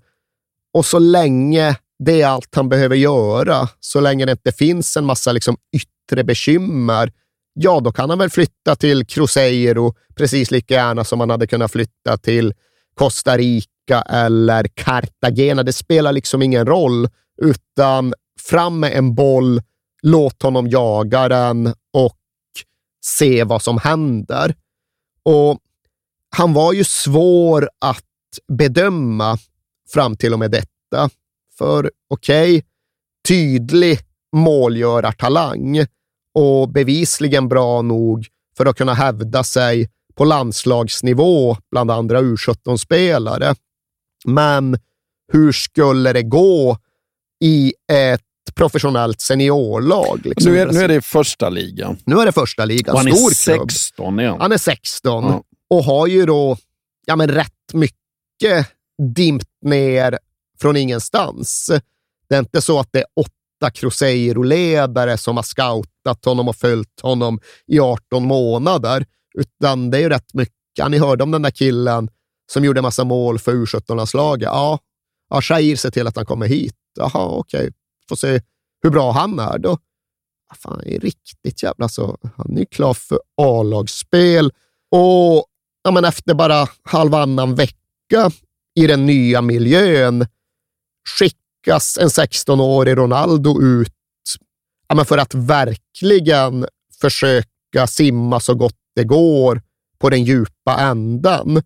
Och så länge det är allt han behöver göra, så länge det inte finns en massa liksom yttre bekymmer, ja, då kan han väl flytta till Cruzeiro precis lika gärna som han hade kunnat flytta till Costa Rica eller Cartagena. Det spelar liksom ingen roll, utan fram med en boll, låt honom jaga den och se vad som händer. Och han var ju svår att bedöma fram till och med detta. För okej, tydlig målgörartalang och bevisligen bra nog för att kunna hävda sig på landslagsnivå bland andra U17-spelare. Men hur skulle det gå i ett professionellt seniorlag? Liksom. Nu, är, nu är det första ligan. Nu är det första ligan. Han Stor är klubb. 16 igen. Han är 16 Ja. och har ju då ja, men rätt mycket dimpt ner från ingenstans. Det är inte så att det är åtta Cruzeiro-ledare som har scoutat honom och följt honom i 18 månader, utan det är ju rätt mycket. Ja, ni hörde om den där killen som gjorde massa mål för U17-landslaget. Ja, ja Shair ser till att han kommer hit. Jaha, okej. Får se hur bra han är då. Ah, fan, han är riktigt jävla så. Han är klar för A-lagsspel och ja, men efter bara halvannan vecka i den nya miljön skickas en 16-årig Ronaldo ut ja, men för att verkligen försöka simma så gott det går på den djupa ändan.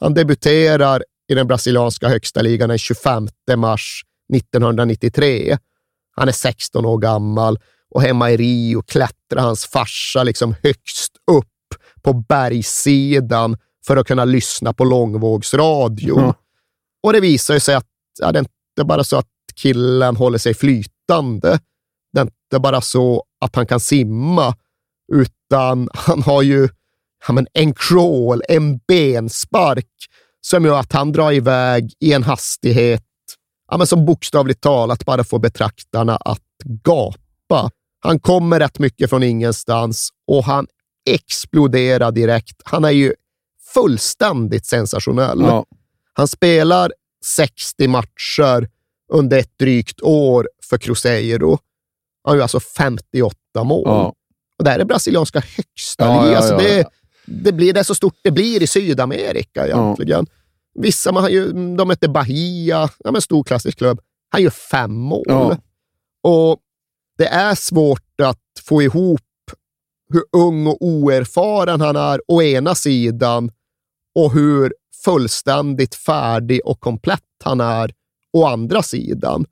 Han debuterar i den brasilianska högsta ligan den 25 mars 1993. Han är 16 år gammal och hemma i Rio klättrar hans farsa liksom högst upp på bergssidan för att kunna lyssna på långvågsradio. Ja. Och det visar ju sig att ja, det är inte bara så att killen håller sig flytande. Det är inte bara så att han kan simma, utan han har ju ja, men en crawl, en benspark som gör att han drar iväg i en hastighet ja, men som bokstavligt talat bara får betraktarna att gapa. Han kommer rätt mycket från ingenstans och han exploderar direkt. Han är ju fullständigt sensationell. Ja. Han spelar 60 matcher under ett drygt år för Cruzeiro. Han gör alltså 58 mål. Ja. Och det här är brasilianska högsta Ja, ja, alltså ja, det, ja. det, blir, det är så stort det blir i Sydamerika egentligen. Vissa, man har ju, de heter Bahia, ja, men stor klassisk klubb. Han gör fem mål. Ja. Och det är svårt att få ihop hur ung och oerfaren han är å ena sidan och hur fullständigt färdig och komplett han är å andra sidan.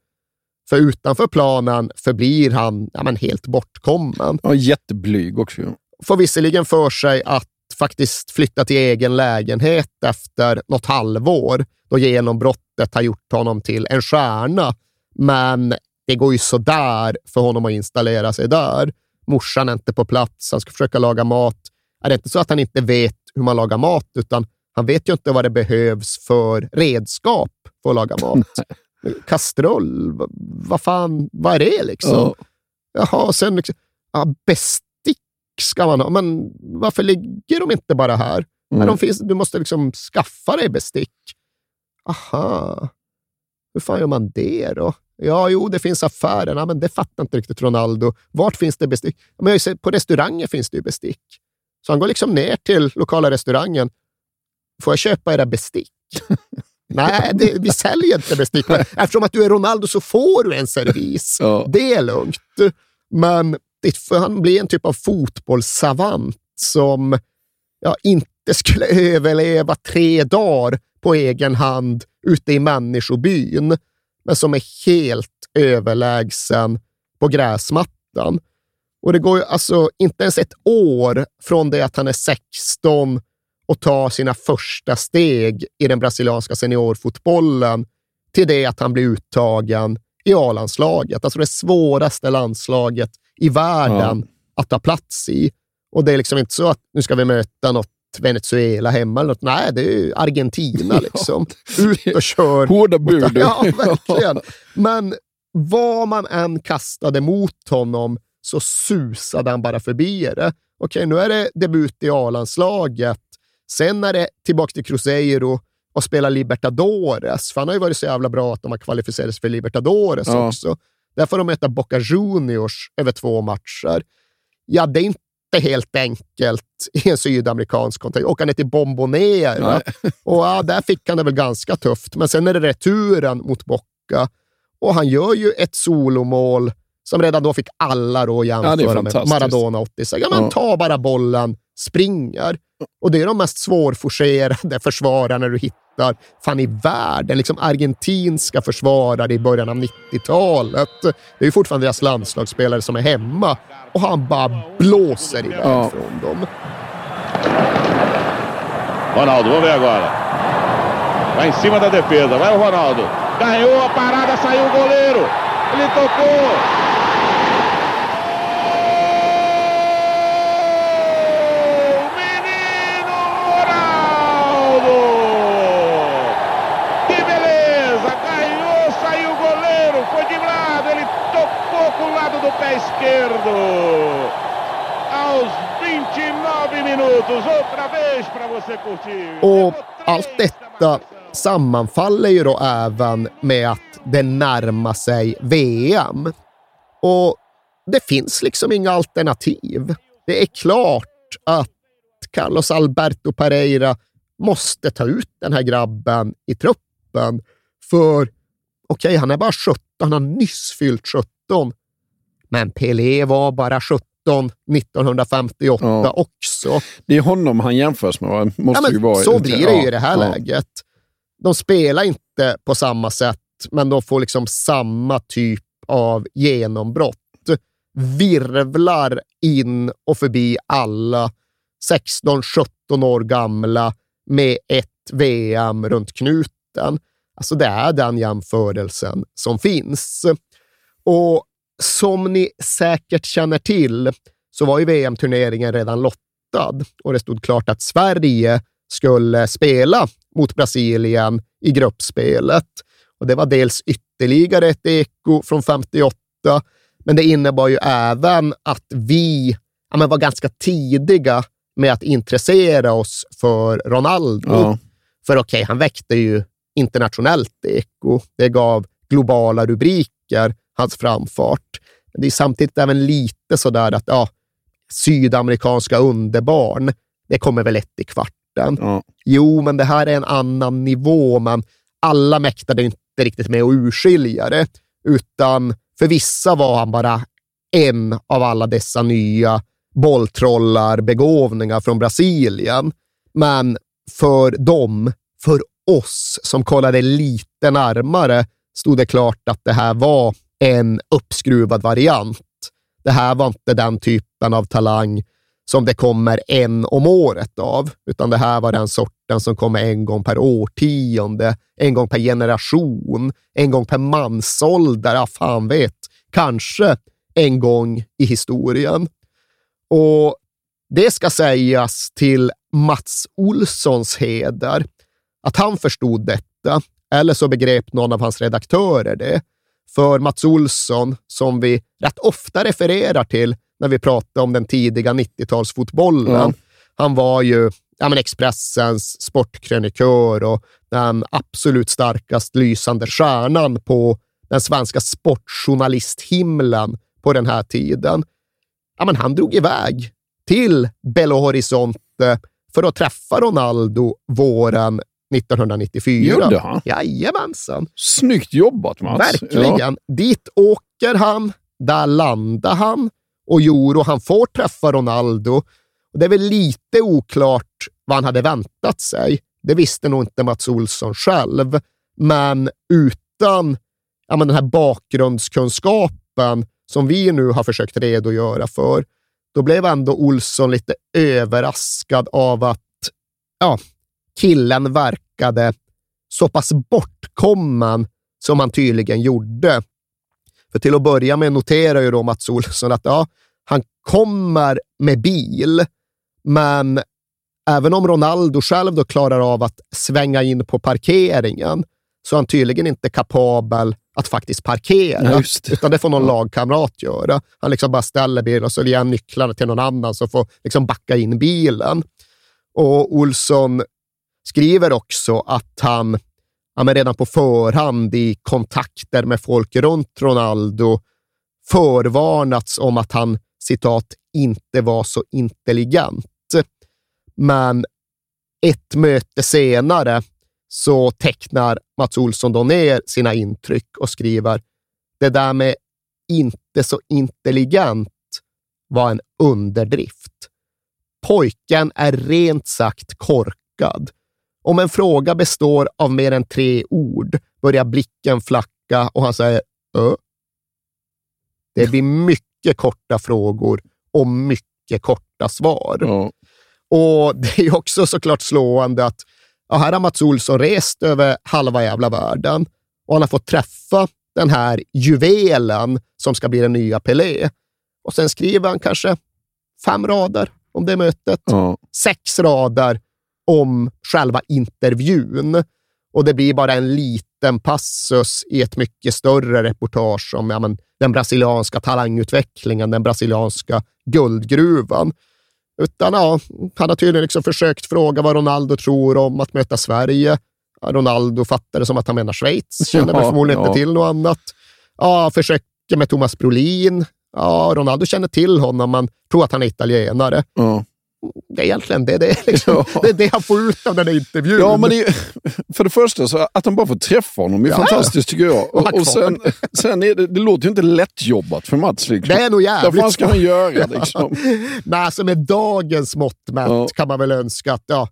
För utanför planen förblir han ja, men helt bortkommen. Ja, jätteblyg också. Får visserligen för sig att faktiskt flytta till egen lägenhet efter något halvår, då genombrottet har gjort honom till en stjärna. Men det går ju sådär för honom att installera sig där. Morsan är inte på plats, han ska försöka laga mat. Är det inte så att han inte vet hur man lagar mat, utan han vet ju inte vad det behövs för redskap för att laga mat. <laughs> Kastrull, vad, fan, vad är det liksom? Ja. Jaha, sen liksom, ja, bestick ska man ha. Men varför ligger de inte bara här? Mm. Men de finns, du måste liksom skaffa dig bestick. Aha, hur fan gör man det då? Ja, jo, det finns affärer. Men det fattar inte riktigt Ronaldo. Vart finns det bestick? Men jag sett, på restauranger finns det ju bestick. Så han går liksom ner till lokala restaurangen. Får jag köpa era bestick? <laughs> Nej, det, vi säljer inte bestick. Men <laughs> eftersom att du är Ronaldo så får du en servis. Ja. Det är lugnt. Men det, för han blir en typ av fotbollssavant som ja, inte skulle <laughs> överleva tre dagar på egen hand ute i människobyn, men som är helt överlägsen på gräsmattan. Och det går ju alltså inte ens ett år från det att han är 16 och tar sina första steg i den brasilianska seniorfotbollen till det att han blir uttagen i A-landslaget. Alltså det svåraste landslaget i världen att ta plats i. Och det är liksom inte så att nu ska vi möta något Venezuela hemma eller något. Nej, det är ju Argentina <laughs> liksom. Ut och kör. Hårda bud. <laughs> Ja, verkligen. <laughs> Men vad man än kastade mot honom så susade han bara förbi det. Okej, nu är det debut i A-landslaget. Sen är det tillbaka till Cruzeiro och spela Libertadores. För han har ju varit så jävla bra att de har kvalificerat sig för Libertadores Ja. också. Där får de möta Boca Juniors över två matcher. Ja, det är inte helt enkelt i en sydamerikansk kontext. Åka ner till Bombonera. Och ja, där fick han det väl ganska tufft. Men sen är det returen mot Boca. Och han gör ju ett solomål som redan då fick alla då att Ja, jämföra med. Maradona 86. Ja, men Ja. Ta bara bollen, springer. Och det är de mest svårforcerade försvararna du hittar hittar fan i världen, liksom argentinska försvarare i början av 90-talet. Det är ju fortfarande deras landslagsspelare som är hemma och han bara blåser iväg ja. från dem. Ronaldo, vamos ver agora. Vai em cima da defesa, vai o Ronaldo. Ganhou a parada, saiu o goleiro. Ele tocou. Och allt detta sammanfaller ju då även med att det närmar sig VM. Och det finns liksom inga alternativ. Det är klart att Carlos Alberto Pereira måste ta ut den här grabben i truppen. För okej, okay, han är bara 17, han har nyss fyllt 17. Men Pelé var bara 17 1958 ja. också. Det är honom han jämförs med, måste ja, ju vara. Så blir det ju i det här ja. läget. De spelar inte på samma sätt, men de får liksom samma typ av genombrott. Virvlar in och förbi alla 16-17 år gamla med ett VM runt knuten. Alltså det är den jämförelsen som finns. Och som ni säkert känner till så var ju VM-turneringen redan lottad och det stod klart att Sverige skulle spela mot Brasilien i gruppspelet. Och Det var dels ytterligare ett eko från 58, men det innebar ju även att vi ja, var ganska tidiga med att intressera oss för Ronaldo. Ja. För okej, okay, han väckte ju internationellt eko. Det gav globala rubriker hans framfart. Men det är samtidigt även lite sådär att ja, sydamerikanska underbarn, det kommer väl ett i kvarten. Ja. Jo, men det här är en annan nivå, men alla mäktade inte riktigt med att urskilja det, utan för vissa var han bara en av alla dessa nya bolltrollar, begåvningar från Brasilien. Men för dem, för oss som kollade lite närmare, stod det klart att det här var en uppskruvad variant. Det här var inte den typen av talang som det kommer en om året av, utan det här var den sorten som kommer en gång per årtionde, en gång per generation, en gång per mansålder, ja, fan vet, kanske en gång i historien. Och det ska sägas till Mats Olssons heder att han förstod detta, eller så begrep någon av hans redaktörer det. För Mats Olsson, som vi rätt ofta refererar till när vi pratar om den tidiga 90-talsfotbollen. Ja. Han var ju ja, men Expressens sportkrönikör och den absolut starkast lysande stjärnan på den svenska sportjournalisthimlen på den här tiden. Ja, men han drog iväg till Belo Horizonte för att träffa Ronaldo våren 1994. Gjorde han? Jajamensan. Snyggt jobbat Mats. Verkligen. Ja. Dit åker han, där landar han och Joro, han får träffa Ronaldo. det är väl lite oklart vad han hade väntat sig. Det visste nog inte Mats Olsson själv, men utan ja, men den här bakgrundskunskapen som vi nu har försökt redogöra för, då blev ändå Olsson lite överraskad av att ja, killen verkade så pass bortkommen som han tydligen gjorde. För till att börja med noterar ju då Mats Olsson att ja, han kommer med bil, men även om Ronaldo själv då klarar av att svänga in på parkeringen så är han tydligen inte kapabel att faktiskt parkera, ja, det. utan det får någon ja. lagkamrat göra. Han liksom bara ställer bilen och så ger han nycklarna till någon annan som får liksom backa in bilen. Och Olsson skriver också att han ja, men redan på förhand i kontakter med folk runt Ronaldo förvarnats om att han citat inte var så intelligent. Men ett möte senare så tecknar Mats Olsson då ner sina intryck och skriver det där med inte så intelligent var en underdrift. Pojken är rent sagt korkad om en fråga består av mer än tre ord börjar blicken flacka och han säger Ö? Det blir mycket korta frågor och mycket korta svar. Ja. Och det är också såklart slående att ja, här har Mats Olsson rest över halva jävla världen och han har fått träffa den här juvelen som ska bli den nya Pelé. Och sen skriver han kanske fem rader om det mötet. Ja. Sex rader om själva intervjun. Och det blir bara en liten passus i ett mycket större reportage om ja, men, den brasilianska talangutvecklingen, den brasilianska guldgruvan. Utan ja, han har tydligen liksom försökt fråga vad Ronaldo tror om att möta Sverige. Ja, Ronaldo fattar det som att han menar Schweiz, <laughs> känner Ja, förmodligen ja. inte till något annat. Ja, försöker med Thomas Brolin. Ja, Ronaldo känner till honom, man tror att han är italienare. Ja. Det är egentligen det, det, är liksom, <laughs> Ja. det, är det han får ut av den här intervjun. Ja, men det är, för det första, så att han bara får träffa honom är Ja. fantastiskt tycker jag. Och Och, sen, sen är det, det låter ju inte lättjobbat för Mats. Liksom. Det är nog jävligt Vad fan ska han göra? Liksom? <laughs> Nej, alltså med dagens mått mätt Ja. kan man väl önska att ja,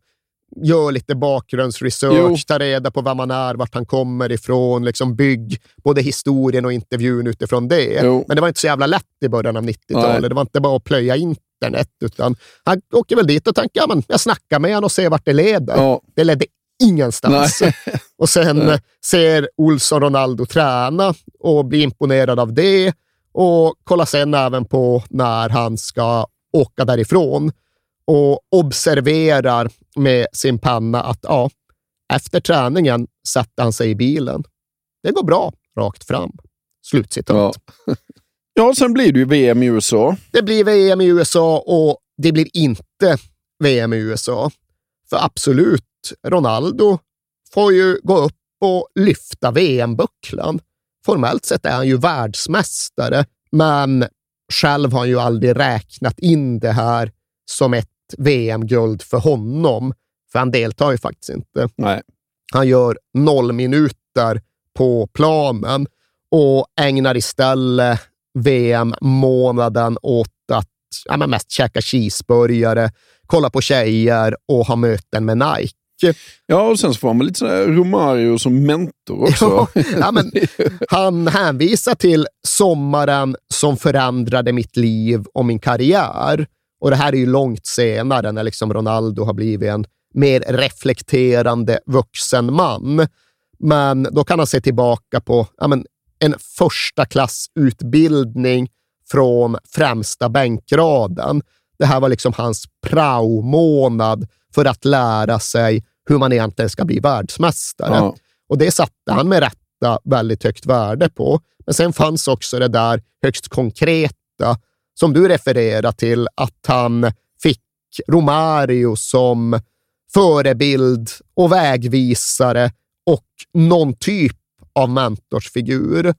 gör lite bakgrundsresearch, Jo. ta reda på vem man är, vart han kommer ifrån, liksom bygg både historien och intervjun utifrån det. Jo. Men det var inte så jävla lätt i början av 90-talet. Nej. Det var inte bara att plöja internet, utan han åker väl dit och tänker ja, men jag snackar med honom och ser vart det leder. Ja. Det ledde ingenstans. Nej. <laughs> Och sen Nej. ser Olsson Ronaldo träna och blir imponerad av det och kollar sen även på när han ska åka därifrån och observerar med sin panna att ja, efter träningen sätter han sig i bilen. Det går bra, rakt fram. Slutcitat. Ja. <laughs> ja, sen blir det ju VM i USA. Det blir VM i USA och det blir inte VM i USA. För absolut, Ronaldo får ju gå upp och lyfta VM-bucklan. Formellt sett är han ju världsmästare, men själv har han ju aldrig räknat in det här som ett VM-guld för honom. För han deltar ju faktiskt inte. Nej. Han gör noll minuter på planen och ägnar istället VM-månaden åt att ja, men mest käka cheeseburgare, kolla på tjejer och ha möten med Nike. Ja, och sen så får man lite sådär Romario som mentor också. Ja, men han hänvisar till sommaren som förändrade mitt liv och min karriär. Och det här är ju långt senare när liksom Ronaldo har blivit en mer reflekterande vuxen man. Men då kan han se tillbaka på ja, men, en första klassutbildning från främsta bänkraden. Det här var liksom hans prao-månad för att lära sig hur man egentligen ska bli världsmästare. Ja. Och det satte han med rätta väldigt högt värde på. Men sen fanns också det där högst konkreta som du refererar till, att han fick Romario som förebild och vägvisare och någon typ av mentorsfigur.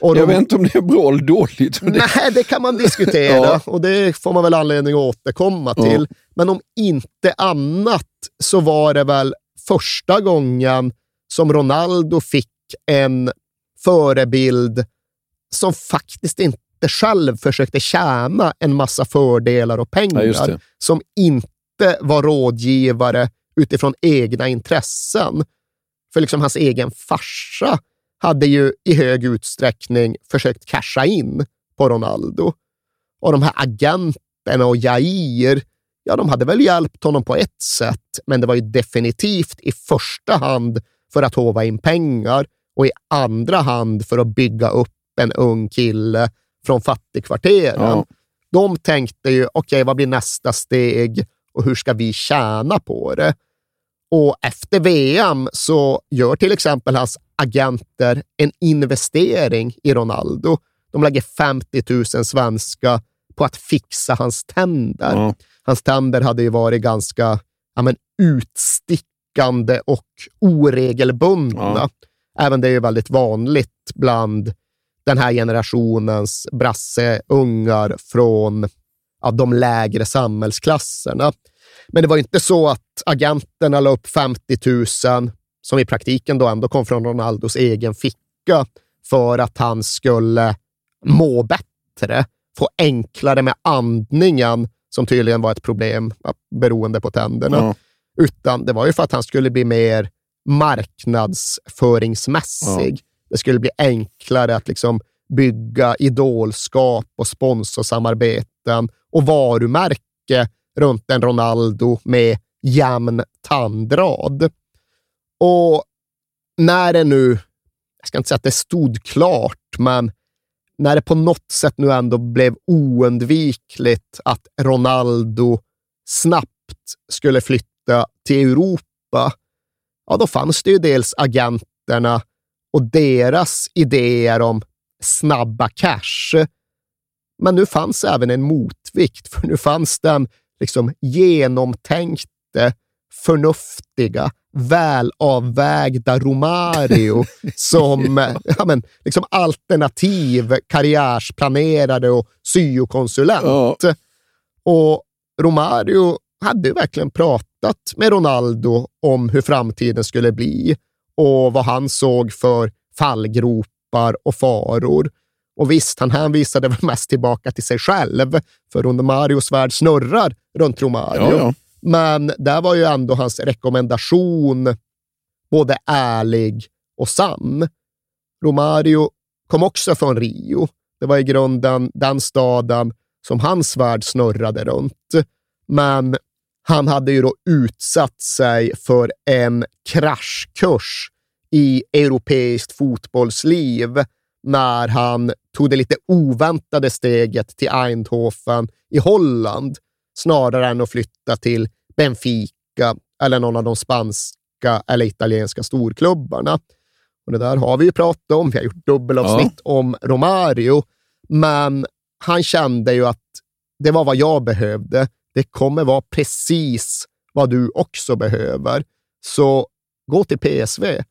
Och Jag vet inte om det är bra eller dåligt. <laughs> Nej, det kan man <laughs> diskutera Ja. och det får man väl anledning att återkomma Ja. till. Men om inte annat så var det väl första gången som Ronaldo fick en förebild som faktiskt inte själv försökte tjäna en massa fördelar och Ja, pengar. det. som inte var rådgivare utifrån egna intressen. För liksom hans egen farsa hade ju i hög utsträckning försökt casha in på Ronaldo. Och de här agenterna och Jair, ja, de hade väl hjälpt honom på ett sätt, men det var ju definitivt i första hand för att hova in pengar och i andra hand för att bygga upp en ung kille från fattigkvarteren. Ja. De tänkte ju, okej, vad blir nästa steg och hur ska vi tjäna på det? Och efter VM så gör till exempel hans agenter en investering i Ronaldo. De lägger 50 000 svenska på att fixa hans tänder. Ja. Hans tänder hade ju varit ganska ja, men, utstickande och oregelbundna. Ja. Även det är ju väldigt vanligt bland den här generationens brasseungar från ja, de lägre samhällsklasserna. Men det var inte så att agenterna la upp 50 000, som i praktiken då ändå kom från Ronaldos egen ficka, för att han skulle må bättre, få enklare med andningen, som tydligen var ett problem beroende på tänderna. Ja. utan det var ju för att han skulle bli mer marknadsföringsmässig. Ja. Det skulle bli enklare att liksom bygga idolskap och sponsorsamarbeten och varumärke runt en Ronaldo med jämn tandrad. Och när det nu, jag ska inte säga att det stod klart, men när det på något sätt nu ändå blev oundvikligt att Ronaldo snabbt skulle flytta till Europa, ja, då fanns det ju dels agenterna och deras idéer om snabba cash. Men nu fanns även en motvikt, för nu fanns den liksom genomtänkte, förnuftiga, välavvägda Romario <laughs> som ja, men, liksom alternativ karriärsplanerare och syokonsulent. Ja. Och Romario hade verkligen pratat med Ronaldo om hur framtiden skulle bli och vad han såg för fallgropar och faror. Och visst, han hänvisade väl mest tillbaka till sig själv, för Romarios värld snurrar runt Romario. Ja, ja. Men där var ju ändå hans rekommendation både ärlig och sann. Romario kom också från Rio. Det var i grunden den staden som hans värld snurrade runt. Men han hade ju då utsatt sig för en kraschkurs i europeiskt fotbollsliv när han tog det lite oväntade steget till Eindhoven i Holland snarare än att flytta till Benfica eller någon av de spanska eller italienska storklubbarna. Och det där har vi ju pratat om. Vi har gjort dubbelavsnitt ja. om Romario, men han kände ju att det var vad jag behövde. Det kommer vara precis vad du också behöver. Så gå till PSV.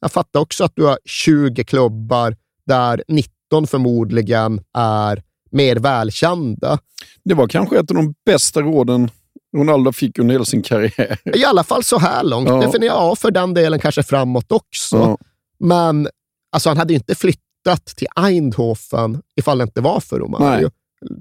Jag fattar också att du har 20 klubbar där 19 förmodligen är mer välkända. Det var kanske ett av de bästa råden Ronaldo fick under hela sin karriär. I alla fall så här långt. Ja. Definiera ja, för den delen kanske framåt också. Ja. Men alltså, han hade inte flyttat till Eindhoven ifall det inte var för Romario. Nej.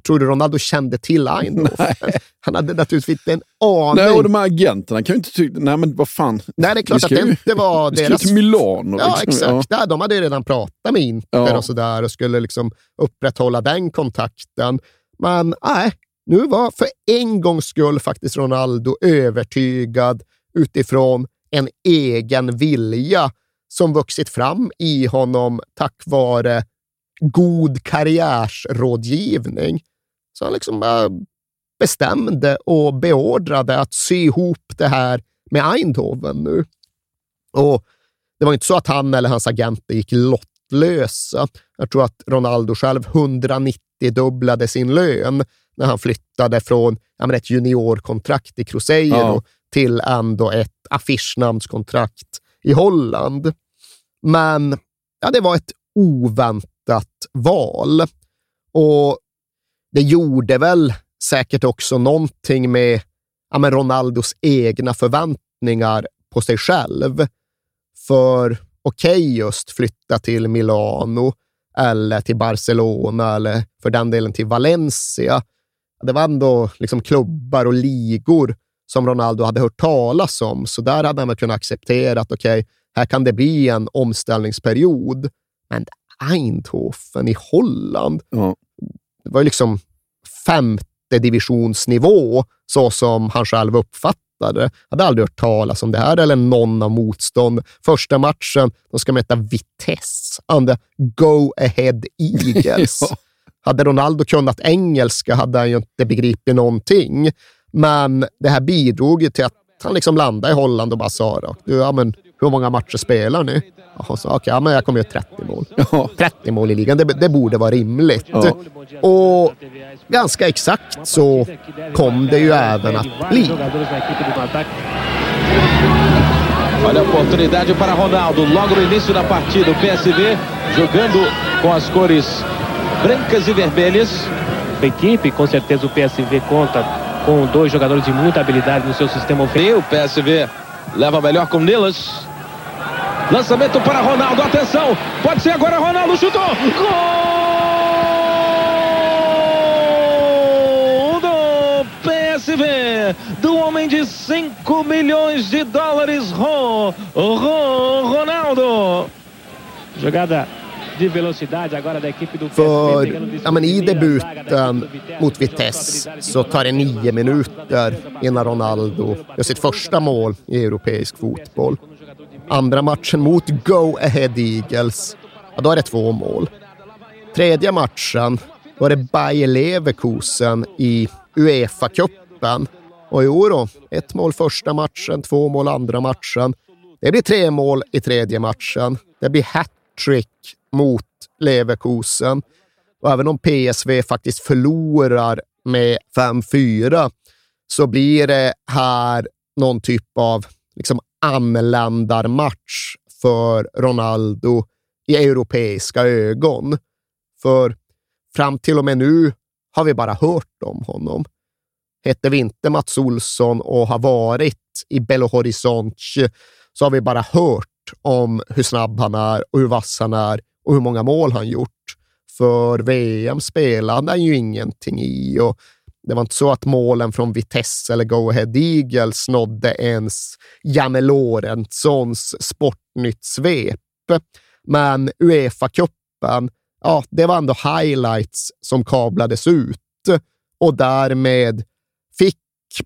Tror du Ronaldo kände till Eindhoven? <laughs> Han hade naturligtvis inte en aning. Nej, och de här agenterna kan ju inte tycka, nej men vad fan. Nej, det är klart att det inte var deras... Vi ska till Milano. Ja, liksom. exakt. Ja. de hade ju redan pratat med Inter ja. och sådär och skulle liksom upprätthålla den kontakten. Men nej, nu var för en gångs skull faktiskt Ronaldo övertygad utifrån en egen vilja som vuxit fram i honom tack vare god karriärsrådgivning. Så han liksom bestämde och beordrade att sy ihop det här med Eindhoven nu. Och Det var inte så att han eller hans agenter gick lottlösa. Jag tror att Ronaldo själv 190-dubblade sin lön när han flyttade från ja, ett juniorkontrakt i Cruzeiro ja. till ändå ett affischnamnskontrakt i Holland. Men ja, det var ett oväntat val. Och det gjorde väl säkert också någonting med ja, med Ronaldos egna förväntningar på sig själv. För okej, okay, just flytta till Milano eller till Barcelona eller för den delen till Valencia. Det var ändå liksom klubbar och ligor som Ronaldo hade hört talas om, så där hade han väl kunnat acceptera att okej, okay, här kan det bli en omställningsperiod. Men Eindhoven i Holland, ja. det var ju liksom femte divisionsnivå, så som han själv uppfattade. Jag hade aldrig hört talas om det här eller någon av motstånd. Första matchen, de ska möta Vitesse, andra Go Ahead Eagles. <laughs> ja. Hade Ronaldo kunnat engelska hade han ju inte begripit någonting. Men det här bidrog till att han liksom landade i Holland och bara sa ja, men hur många matcher spelar ni? Och så, okay, ja, men jag kommer göra 30 mål. Ja. <laughs> 30 mål i ligan, det, det borde vara rimligt. Ja. Och ganska exakt så kom det ju även att bli. Olha a oportunidade para Ronaldo, logo no início da partida, o PSV jogando com as cores brancas e vermelhas. A equipe, com certeza o PSV conta com dois jogadores de muita habilidade no seu sistema ofensivo. O PSV leva melhor com Nilas. Lançamento para Ronaldo, atenção! Pode ser agora, Ronaldo chutou! Gol do PSV! Do homem de 5 milhões de dólares. Ron, Ron, Ronaldo. Jogada de velocidade agora da equipe do För ja, men i debuten mot Vitesse så tar det nio minuter innan Ronaldo gör sitt första mål i europeisk fotboll. Andra matchen mot Go Ahead Eagles, ja, då är det två mål. Tredje matchen var det Bayer Leverkusen i Uefa-cupen. Och i då, ett mål första matchen, två mål andra matchen. Det blir tre mål i tredje matchen. Det blir hattrick mot Leverkusen. Och även om PSV faktiskt förlorar med 5-4 så blir det här någon typ av liksom anländarmatch för Ronaldo i europeiska ögon. För fram till och med nu har vi bara hört om honom. Hette vi inte Mats Olsson och har varit i Belo Horizonte så har vi bara hört om hur snabb han är och hur vass han är och hur många mål han gjort. För VM spelade han ju ingenting i och det var inte så att målen från Vitesse eller Go Ahead Eagles nådde ens Janne Lorentzons Sportnytt-svep. Men Uefa-cupen, ja, det var ändå highlights som kablades ut och därmed fick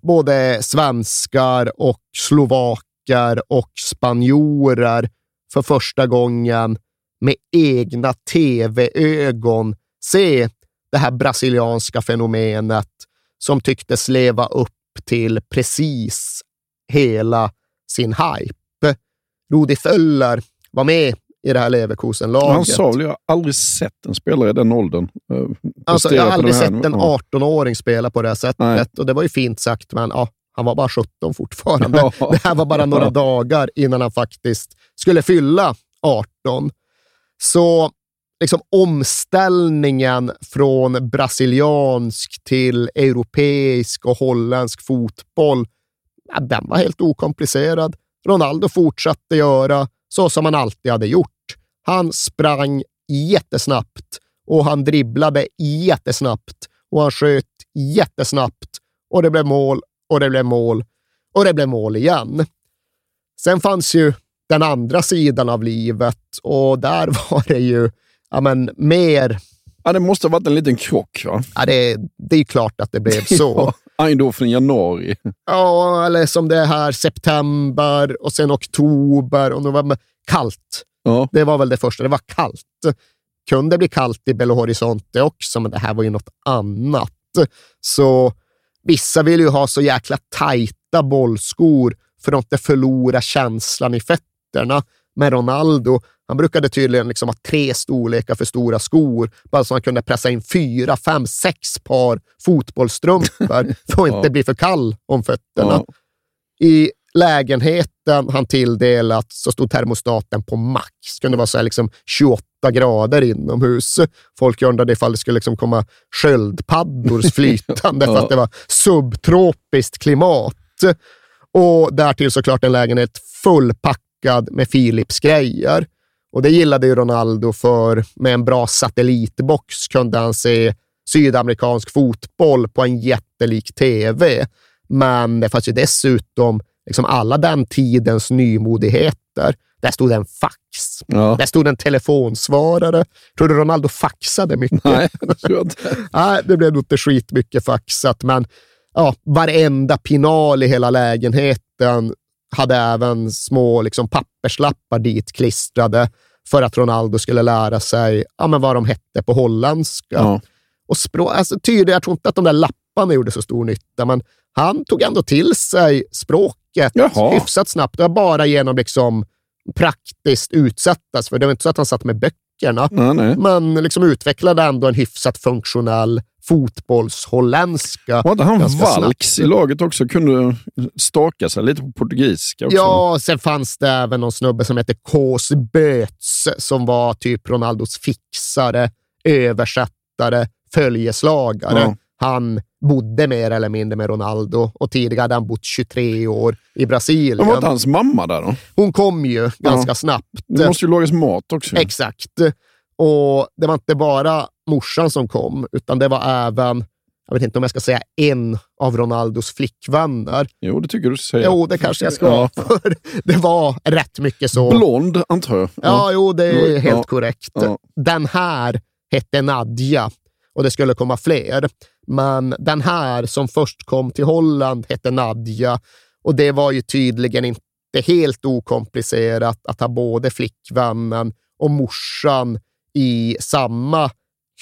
både svenskar och slovaker och spanjorer för första gången med egna tv-ögon se det här brasilianska fenomenet som tycktes leva upp till precis hela sin hype. Rudi Föller var med i det här Leverkusen-laget. Han sa väl, jag har aldrig sett en spelare i den åldern. eh, Alltså, jag har aldrig sett en ja. 18-åring spela på det här sättet Nej. och det var ju fint sagt, men ja, han var bara 17 fortfarande. <laughs> Ja. Det här var bara några Ja. <laughs> dagar innan han faktiskt skulle fylla 18. Så liksom omställningen från brasiliansk till europeisk och holländsk fotboll, ja, den var helt okomplicerad. Ronaldo fortsatte göra så som han alltid hade gjort. Han sprang jättesnabbt och han dribblade jättesnabbt och han sköt jättesnabbt och det blev mål och det blev mål och det blev mål igen. Sen fanns ju den andra sidan av livet och där <laughs> var det ju ja, men, mer... Ja, det måste ha varit en liten krock, va? Ja, det, det är klart att det blev <laughs> så. Ja, Eindhoven januari. Ja, eller som det är här september och sen oktober och november. Kallt. Ja. Det var väl det första. Det var kallt. Kunde bli kallt i Belo Horizonte också, men det här var ju något annat. Så vissa vill ju ha så jäkla tajta bollskor för att inte förlora känslan i fötterna. Men Ronaldo, han brukade tydligen liksom ha tre storlekar för stora skor, bara så han kunde pressa in fyra, fem, sex par fotbollsstrumpor <laughs> för att inte bli för kall om fötterna. I lägenheten han tilldelat så stod termostaten på max. Det kunde vara så här liksom 28 grader inomhus. Folk undrade ifall det skulle liksom komma sköldpaddor <laughs> flytande för att det var subtropiskt klimat. Och därtill såklart en lägenhet fullpackad med Philips-grejer. Och det gillade ju Ronaldo för med en bra satellitbox kunde han se sydamerikansk fotboll på en jättelik tv. Men det fanns ju dessutom liksom alla den tidens nymodigheter. Där stod en fax. Ja. Där stod en telefonsvarare. Tror du Ronaldo faxade mycket? Nej, det tror jag inte. <laughs> Nej, det blev nog inte skitmycket faxat, men ja, varenda pinal i hela lägenheten hade även små liksom, papperslappar dit klistrade för att Ronaldo skulle lära sig ja, men vad de hette på holländska. Ja. Och språk, alltså, tydligt, jag tror inte att de där lapparna gjorde så stor nytta, men han tog ändå till sig språket Jaha. hyfsat snabbt. Det var bara genom liksom praktiskt utsättas, för det var inte så att han satt med böckerna, Nej, nej. men liksom utvecklade ändå en hyfsat funktionell fotbollsholländska. Var inte han ganska. Valks i laget också? Kunde staka sig lite på portugisiska också? Ja, sen fanns det även någon snubbe som hette Kås Böts som var typ Ronaldos fixare, översättare, följeslagare. Ja. Han bodde mer eller mindre med Ronaldo och tidigare hade han bott 23 år i Brasilien. Men var inte hans mamma där då? Hon kom ju ganska Ja. snabbt. Det måste ju lagas mat också. Exakt. Och det var inte bara morsan som kom, utan det var även jag vet inte om jag ska säga en av Ronaldos flickvänner. Jo, det tycker du ska säga. Jo, det kanske jag ska. Ja. <laughs> För det var rätt mycket så. Blond, antar jag. Ja, jo, det är Ja. helt korrekt. Ja. Den här hette Nadja och det skulle komma fler. Men den här som först kom till Holland hette Nadja och det var ju tydligen inte helt okomplicerat att ha både flickvännen och morsan i samma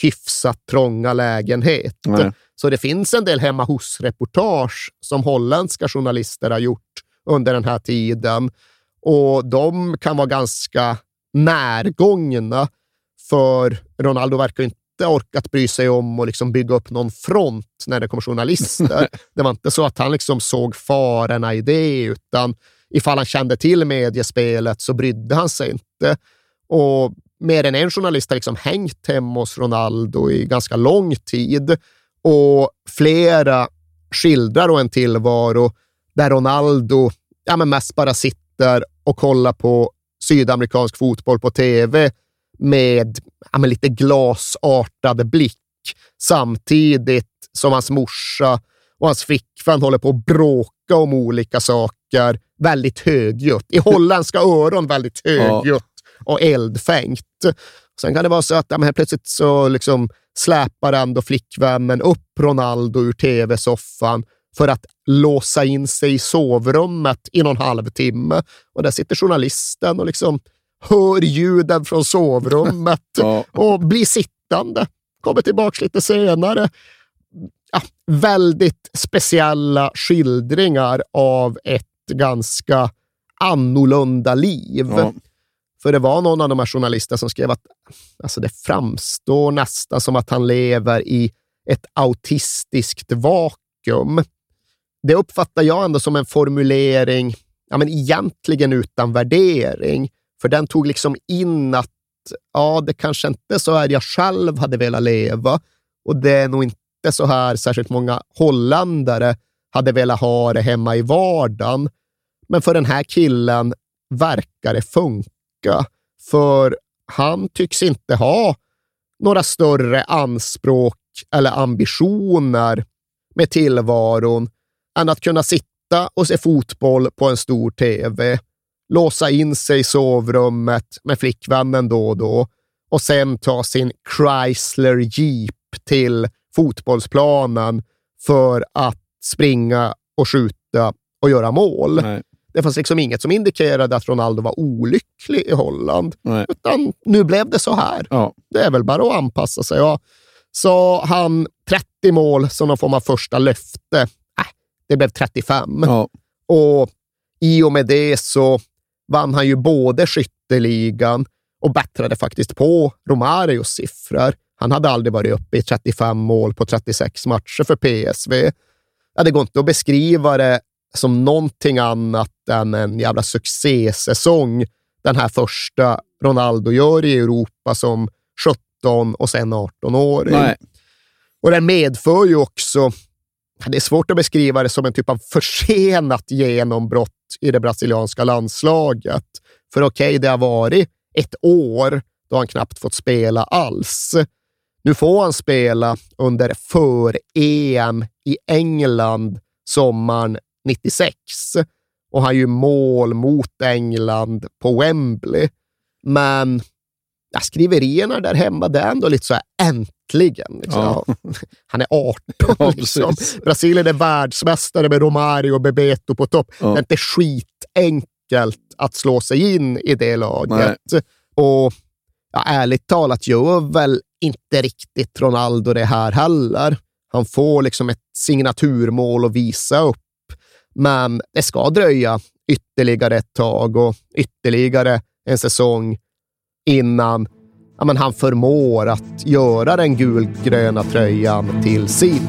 hyfsat trånga lägenhet. Nej. Så det finns en del hemma hos-reportage som holländska journalister har gjort under den här tiden. Och de kan vara ganska närgångna, för Ronaldo verkar inte orkat bry sig om att liksom bygga upp någon front när det kom journalister. <laughs> det var inte så att han liksom såg farorna i det, utan ifall han kände till mediespelet så brydde han sig inte. Och mer än en journalist har liksom hängt hemma hos Ronaldo i ganska lång tid. Och flera skildrar då en tillvaro där Ronaldo ja, men mest bara sitter och kollar på sydamerikansk fotboll på tv med, ja, med lite glasartad blick samtidigt som hans morsa och hans flickvän håller på att bråka om olika saker. Väldigt högljutt. I holländska öron väldigt högljutt och eldfängt. Sen kan det vara så att ja, men plötsligt så liksom släpar ändå flickvännen upp Ronaldo ur tv-soffan för att låsa in sig i sovrummet i någon halvtimme. Och där sitter journalisten och liksom hör ljuden från sovrummet <laughs> Ja. och blir sittande. Kommer tillbaka lite senare. Ja, väldigt speciella skildringar av ett ganska annorlunda liv. Ja. För det var någon av de här journalisterna som skrev att alltså det framstår nästan som att han lever i ett autistiskt vakuum. Det uppfattar jag ändå som en formulering, ja, men egentligen utan värdering. För den tog liksom in att ja, det kanske inte är så här jag själv hade velat leva och det är nog inte så här särskilt många holländare hade velat ha det hemma i vardagen. Men för den här killen verkar det funka, för han tycks inte ha några större anspråk eller ambitioner med tillvaron än att kunna sitta och se fotboll på en stor tv, låsa in sig i sovrummet med flickvännen då och då och sen ta sin Chrysler Jeep till fotbollsplanen för att springa och skjuta och göra mål. Nej. Det fanns liksom inget som indikerade att Ronaldo var olycklig i Holland, Nej. utan nu blev det så här. Ja. Det är väl bara att anpassa sig. Ja. Så han 30 mål som någon form av första löfte. Äh, det blev 35. Ja. Och i och med det så vann han ju både skytteligan och bättrade faktiskt på Romarios siffror. Han hade aldrig varit uppe i 35 mål på 36 matcher för PSV. Ja, det går inte att beskriva det som någonting annat än en jävla succésäsong den här första Ronaldo gör i Europa som 17 och sen 18-åring. Nej. Och den medför ju också, det är svårt att beskriva det som en typ av försenat genombrott i det brasilianska landslaget. För okej, det har varit ett år då han knappt fått spela alls. Nu får han spela under för-EM i England sommaren 96 och han gör mål mot England på Wembley. Men ja, skriverierna där hemma, det är ändå lite så här äntligen. Liksom. Ja. <laughs> Han är 18 <laughs> Ja, liksom. Brasilien är världsmästare med Romario och Bebeto på topp. Ja. Det är inte skitenkelt att slå sig in i det laget. Och ja, ärligt talat gör väl inte riktigt Ronaldo det här heller. Han får liksom ett signaturmål att visa upp, men det ska dröja ytterligare ett tag och ytterligare en säsong innan ja, men han förmår att göra den gulgröna tröjan till sin.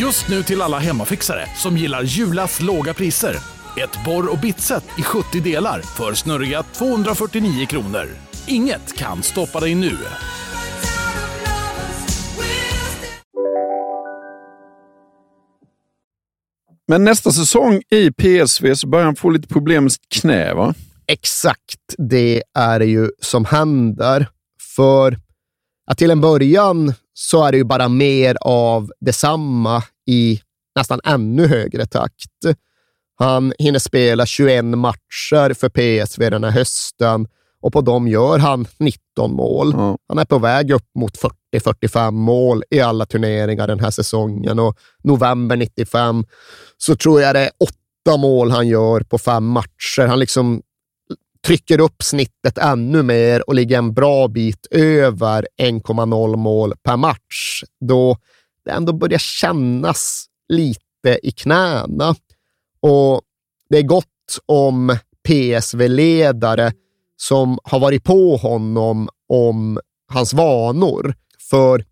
Just nu till alla hemmafixare som gillar Julas låga priser. Ett borr och bitset i 70 delar för snurriga 249 kronor. Inget kan stoppa dig nu. Men nästa säsong i PSV så börjar han få lite problem med sitt knä, va? Exakt det är det ju som händer. För att till en början så är det ju bara mer av detsamma i nästan ännu högre takt. Han hinner spela 21 matcher för PSV den här hösten och på dem gör han 19 mål. Ja. Han är på väg upp mot 40-45 mål i alla turneringar den här säsongen och november 95 så tror jag det är åtta mål han gör på fem matcher. Han liksom trycker upp snittet ännu mer och ligger en bra bit över 1,0 mål per match, då det ändå börjar kännas lite i knäna. Och det är gott om PSV-ledare som har varit på honom om hans vanor. För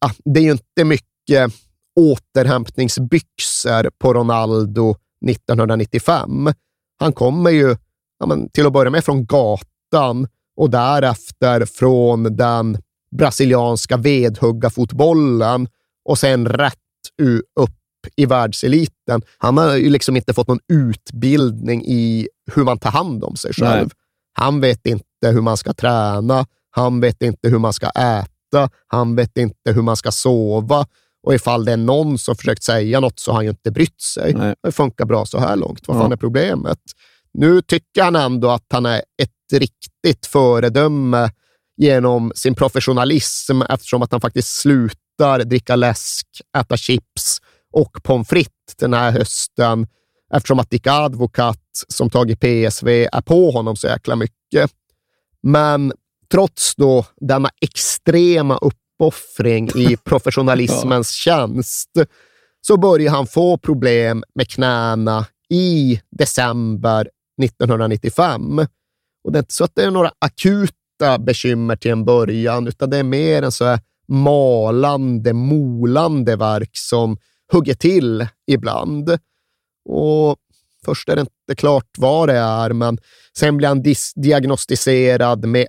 ja, det är ju inte mycket återhämtningsbyxor på Ronaldo 1995. Han kommer ju ja, men, till att börja med från gatan och därefter från den brasilianska vedhuggarfotbollen och sen rätt upp i världseliten. Han har ju liksom inte fått någon utbildning i hur man tar hand om sig själv. Nej. Han vet inte hur man ska träna. Han vet inte hur man ska äta. Han vet inte hur man ska sova. Och ifall det är någon som försökt säga något så har han ju inte brytt sig. Nej. Det funkar bra så här långt. Vad Ja. fan är problemet? Nu tycker han ändå att han är ett riktigt föredöme genom sin professionalism eftersom att han faktiskt slutar dricka läsk, äta chips och pommes frites den här hösten eftersom att Dick Advocat, som tagit PSV, är på honom så jäkla mycket. Men trots då denna extrema uppoffring i <laughs> professionalismens tjänst så börjar han få problem med knäna i december 1995. Och det är inte så att det är några akuta bekymmer till en början, utan det är mer en så här malande, molande verk som hugger till ibland. Och först är det inte klart vad det är, men sen blir han diagnostiserad med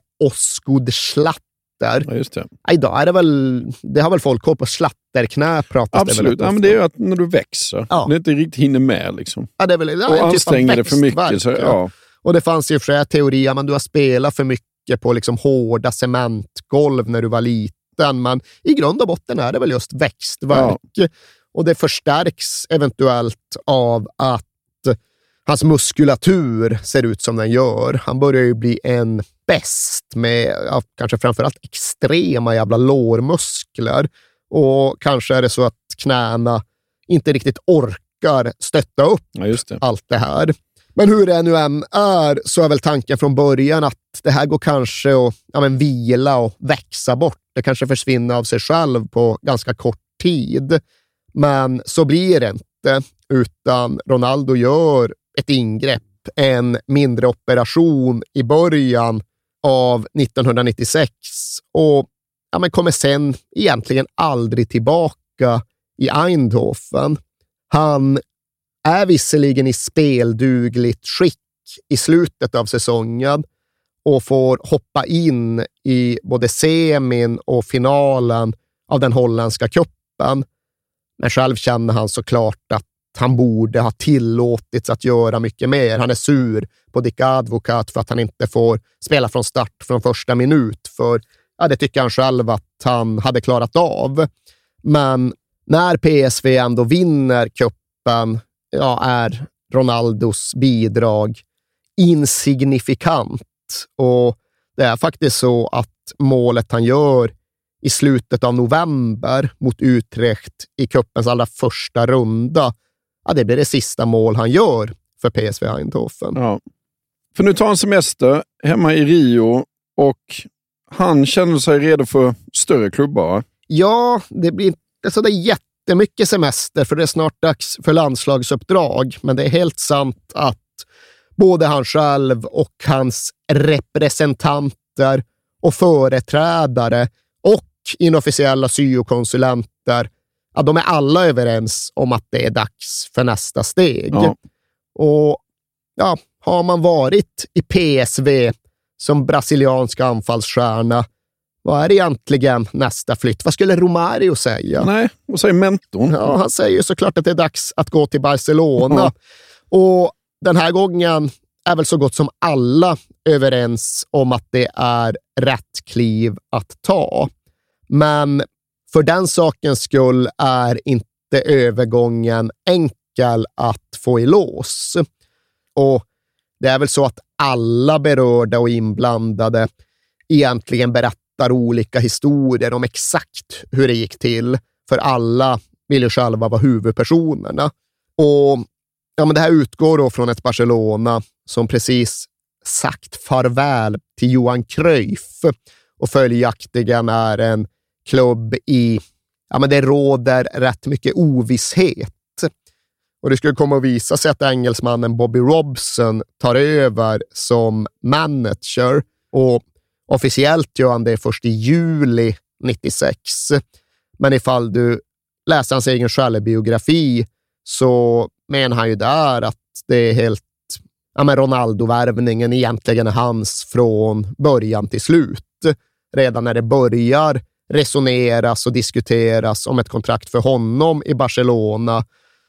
Osgood-slatter. Ja, just det. Ja, Idag är det väl, det har väl folk koll på, slatterknä pratas det väl Absolut. Ja, men det är ju att när du växer, Ja. du inte riktigt hinner med. Liksom. Ja, det är väl, ja, och typ anstränger dig för mycket. Så, ja. Och det fanns ju för teorier, men du har spelat för mycket på liksom hårda cementgolv när du var liten. Men i grund och botten är det väl just växtverk. Och det förstärks eventuellt av att hans muskulatur ser ut som den gör. Han börjar ju bli en bäst med ja, kanske framförallt extrema jävla lårmuskler. Och kanske är det så att knäna inte riktigt orkar stötta upp Ja, det. allt det här. Men hur det nu än är så är väl tanken från början att det här går kanske att ja, men vila och växa bort. Det kanske försvinner av sig själv på ganska kort tid. Men så blir det inte, utan Ronaldo gör ett ingrepp, en mindre operation i början av 1996 och ja, men kommer sen egentligen aldrig tillbaka i Eindhoven. Han är visserligen i speldugligt skick i slutet av säsongen och får hoppa in i både semin och finalen av den holländska cupen. Men själv känner han såklart att han borde ha tillåtits att göra mycket mer. Han är sur på Dick Advocat för att han inte får spela från start från första minut, för ja, det tycker han själv att han hade klarat av. Men när PSV ändå vinner kuppen ja, är Ronaldos bidrag insignifikant. Och det är faktiskt så att målet han gör i slutet av november mot Utrecht i kuppens allra första runda, ja, det blir det sista mål han gör för PSV Eindhoven. Ja. För nu tar han semester hemma i Rio och han känner sig redo för större klubbar. Ja, det blir inte så jättemycket semester för det är snart dags för landslagsuppdrag. Men det är helt sant att både han själv och hans representanter och företrädare och inofficiella syokonsulenter, ja, de är alla överens om att det är dags för nästa steg. Ja. Och ja, har man varit i PSV som brasiliansk anfallsstjärna, vad är egentligen nästa flytt? Vad skulle Romario säga? Nej, vad säger mentorn? Ja, han säger såklart att det är dags att gå till Barcelona. Ja. Och den här gången är väl så gott som alla överens om att det är rätt kliv att ta. Men för den sakens skull är inte övergången enkel att få i lås. Och det är väl så att alla berörda och inblandade egentligen berättar olika historier om exakt hur det gick till, för alla vill ju själva vara huvudpersonerna. Och ja, men Det här utgår då från ett Barcelona som precis sagt farväl till Johan Cruyff och följaktligen är en klubb i, ja men det råder rätt mycket ovisshet. Och det skulle komma att visa sig att engelsmannen Bobby Robson tar över som manager och officiellt gör han det först i juli 96. Men ifall du läser hans egen självbiografi så menar han ju där att det är helt ja, men Ronaldo-värvningen egentligen är hans från början till slut. Redan när det börjar resoneras och diskuteras om ett kontrakt för honom i Barcelona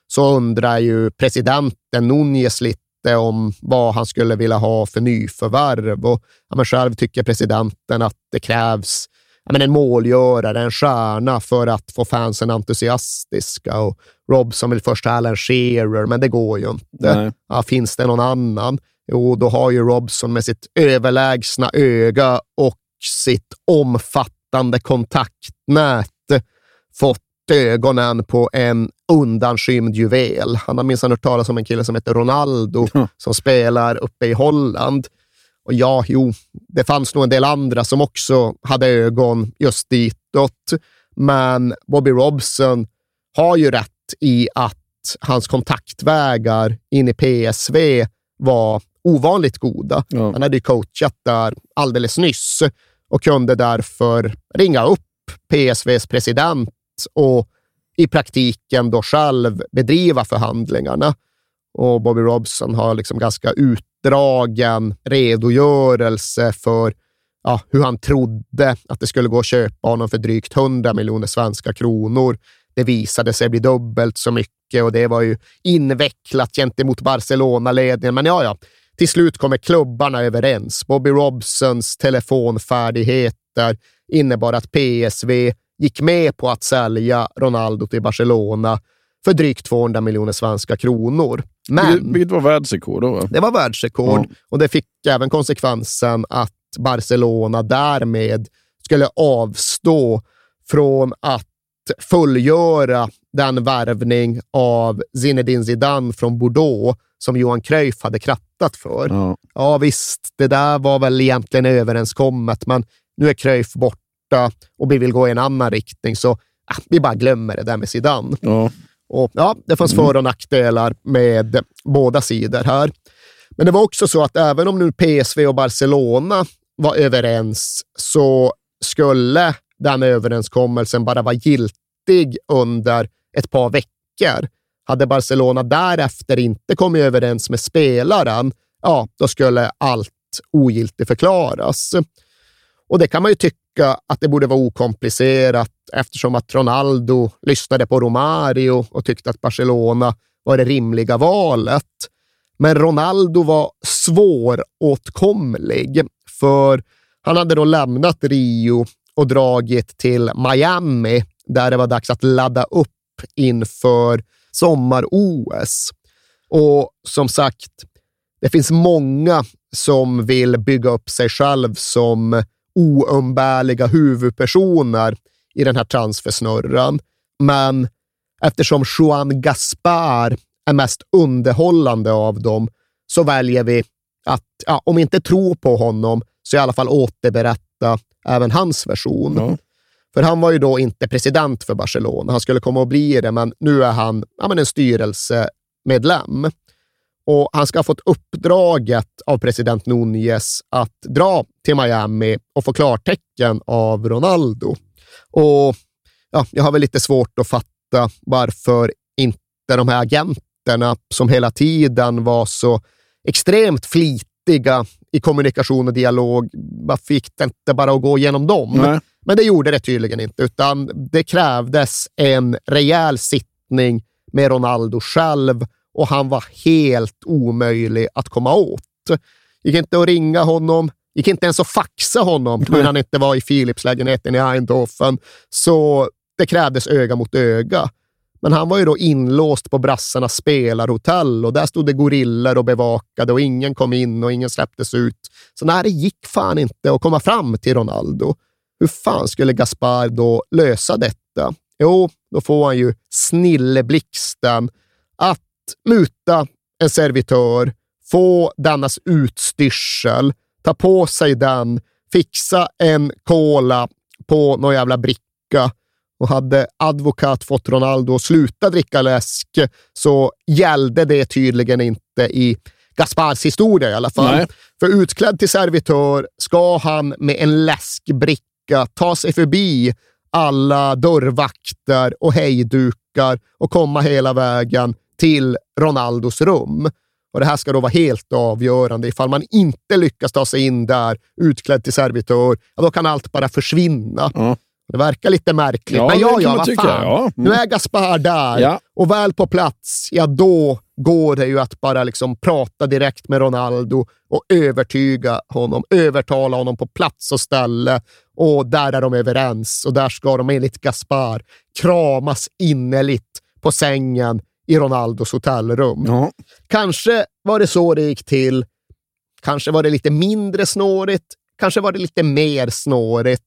så undrar ju presidenten Núñez lite om vad han skulle vilja ha för nyförvärv. Och, ja, men själv tycker presidenten att det krävs ja, men en målgörare, en stjärna för att få fansen entusiastiska. Och Robson vill först ha Alan Shearer, men det går ju inte. Ja, finns det någon annan? Jo, då har ju Robson med sitt överlägsna öga och sitt omfattande kontaktnät fått ögonen på en undanskymd juvel. Han har minsann hört talas om en kille som heter Ronaldo som spelar uppe i Holland. Och ja, jo, det fanns nog en del andra som också hade ögon just ditåt. Men Bobby Robson har ju rätt i att hans kontaktvägar in i PSV var ovanligt goda. Ja. Han hade ju coachat där alldeles nyss och kunde därför ringa upp PSVs president och i praktiken då själv bedriva förhandlingarna. Och Bobby Robson har liksom ganska utdragen redogörelse för ja, hur han trodde att det skulle gå att köpa honom för drygt 100 miljoner svenska kronor. Det visade sig bli dubbelt så mycket och det var ju invecklat gentemot Barcelona-ledningen. Men ja, ja, till slut kommer klubbarna överens. Bobby Robsons telefonfärdigheter innebar att PSV gick med på att sälja Ronaldo till Barcelona för drygt 200 miljoner svenska kronor. Men Vilket var världsrekord då? va? det var världsrekord Ja. och det fick även konsekvensen att Barcelona därmed skulle avstå från att fullgöra den värvning av Zinedine Zidane från Bordeaux som Johan Cruyff hade krattat för. Ja. Ja visst, det där var väl egentligen överenskommet, men nu är Cruyff borta och vi vill gå i en annan riktning, så ah, vi bara glömmer det där med Zidane. Ja. Och, ja, det fanns för och nackdelar med båda sidor här. Men det var också så att även om nu PSV och Barcelona var överens så skulle den överenskommelsen bara vara giltig under ett par veckor. Hade Barcelona därefter inte kommit överens med spelaren, ja, då skulle allt ogiltigt förklaras. Och det kan man ju tycka att det borde vara okomplicerat eftersom att Ronaldo lyssnade på Romario och tyckte att Barcelona var det rimliga valet. Men Ronaldo var svåråtkomlig, för han hade då lämnat Rio och dragit till Miami, där det var dags att ladda upp inför sommar-OS. Och som sagt, det finns många som vill bygga upp sig själv som oumbärliga huvudpersoner i den här transfersnurran. Men eftersom Juan Gaspar är mest underhållande av dem så väljer vi att, ja, om inte tro på honom, så i alla fall återberätta även hans version. Ja. För han var ju då inte president för Barcelona. Han skulle komma att bli det, men nu är han ja, men en styrelsemedlem. Och han ska ha fått uppdraget av president Núñez att dra till Miami och få klartecken av Ronaldo. Och ja, Jag har väl lite svårt att fatta varför inte de här agenterna som hela tiden var så extremt flitiga i kommunikation och dialog, varför gick det inte bara att gå igenom dem? Nej. Men det gjorde det tydligen inte, utan det krävdes en rejäl sittning med Ronaldo själv och han var helt omöjlig att komma åt. gick inte att ringa honom, gick inte ens att faxa honom när han inte var i Philipslägenheten i Eindhoven. Så det krävdes öga mot öga. Men han var ju då inlåst på brassarnas spelarhotell och där stod det gorillor och bevakade och ingen kom in och ingen släpptes ut. Så nej, det gick fan inte att komma fram till Ronaldo. Hur fan skulle Gaspar då lösa detta? Jo, då får han ju snilleblixten att muta en servitör, få dennas utstyrsel, ta på sig den, fixa en cola på någon jävla bricka och hade advokat fått Ronaldo att sluta dricka läsk så gällde det tydligen inte i Gaspars historia i alla fall. Nej. För utklädd till servitör ska han med en läskbricka ta sig förbi alla dörrvakter och hejdukar och komma hela vägen till Ronaldos rum. Och Det här ska då vara helt avgörande. Ifall man inte lyckas ta sig in där utklädd till servitör, ja, då kan allt bara försvinna. Det verkar lite märkligt, Ja, men ja, ja, vad fan. ja. Mm. Nu är Gaspar där Ja. och väl på plats, ja då går det ju att bara liksom prata direkt med Ronaldo och övertyga honom, övertala honom på plats och ställe. Och där är de överens och där ska de enligt Gaspar kramas innerligt på sängen i Ronaldos hotellrum. Kanske var det så det gick till. Kanske var det lite mindre snårigt. Kanske var det lite mer snårigt.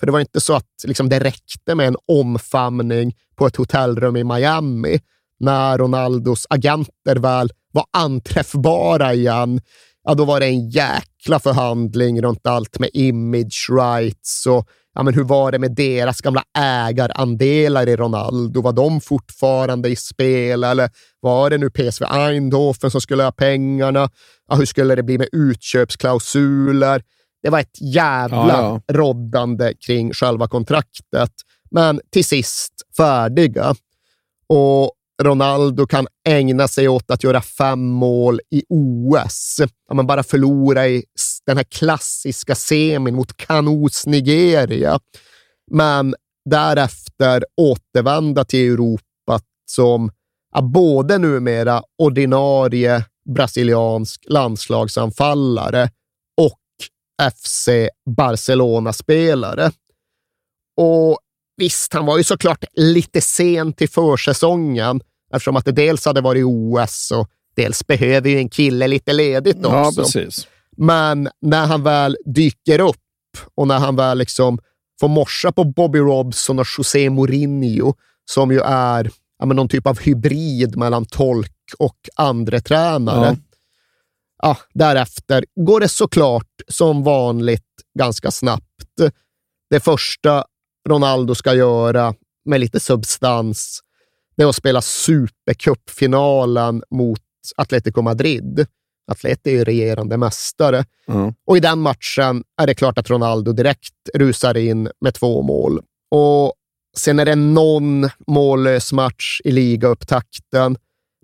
För det var inte så att liksom, det räckte med en omfamning på ett hotellrum i Miami. När Ronaldos agenter väl var anträffbara igen, ja, då var det en jäkla förhandling runt allt med image rights och ja, men hur var det med deras gamla ägarandelar i Ronaldo? Var de fortfarande i spel eller var det nu PSV Eindhoven som skulle ha pengarna? Ja, hur skulle det bli med utköpsklausuler? Det var ett jävla Ja, roddande kring själva kontraktet. Men till sist färdiga. Och Ronaldo kan ägna sig åt att göra fem mål i OS. Ja, men bara förlora i den här klassiska semin mot Kanus Nigeria. Men därefter återvända till Europa som ja, både numera ordinarie brasiliansk landslagsanfallare FC Barcelona-spelare. Och visst, han var ju såklart lite sen till försäsongen eftersom att det dels hade varit OS och dels behöver ju en kille lite ledigt också. Ja, precis. Men när han väl dyker upp och när han väl liksom får morsa på Bobby Robson och José Mourinho, som ju är ja, någon typ av hybrid mellan tolk och andre tränare. Ja. Ja, därefter går det såklart som vanligt ganska snabbt. Det första Ronaldo ska göra med lite substans, det är att spela supercupfinalen mot Atletico Madrid. Atleti är ju regerande mästare. Ja. Och i den matchen är det klart att Ronaldo direkt rusar in med två mål. Och sen är det någon mållös match i ligaupptakten,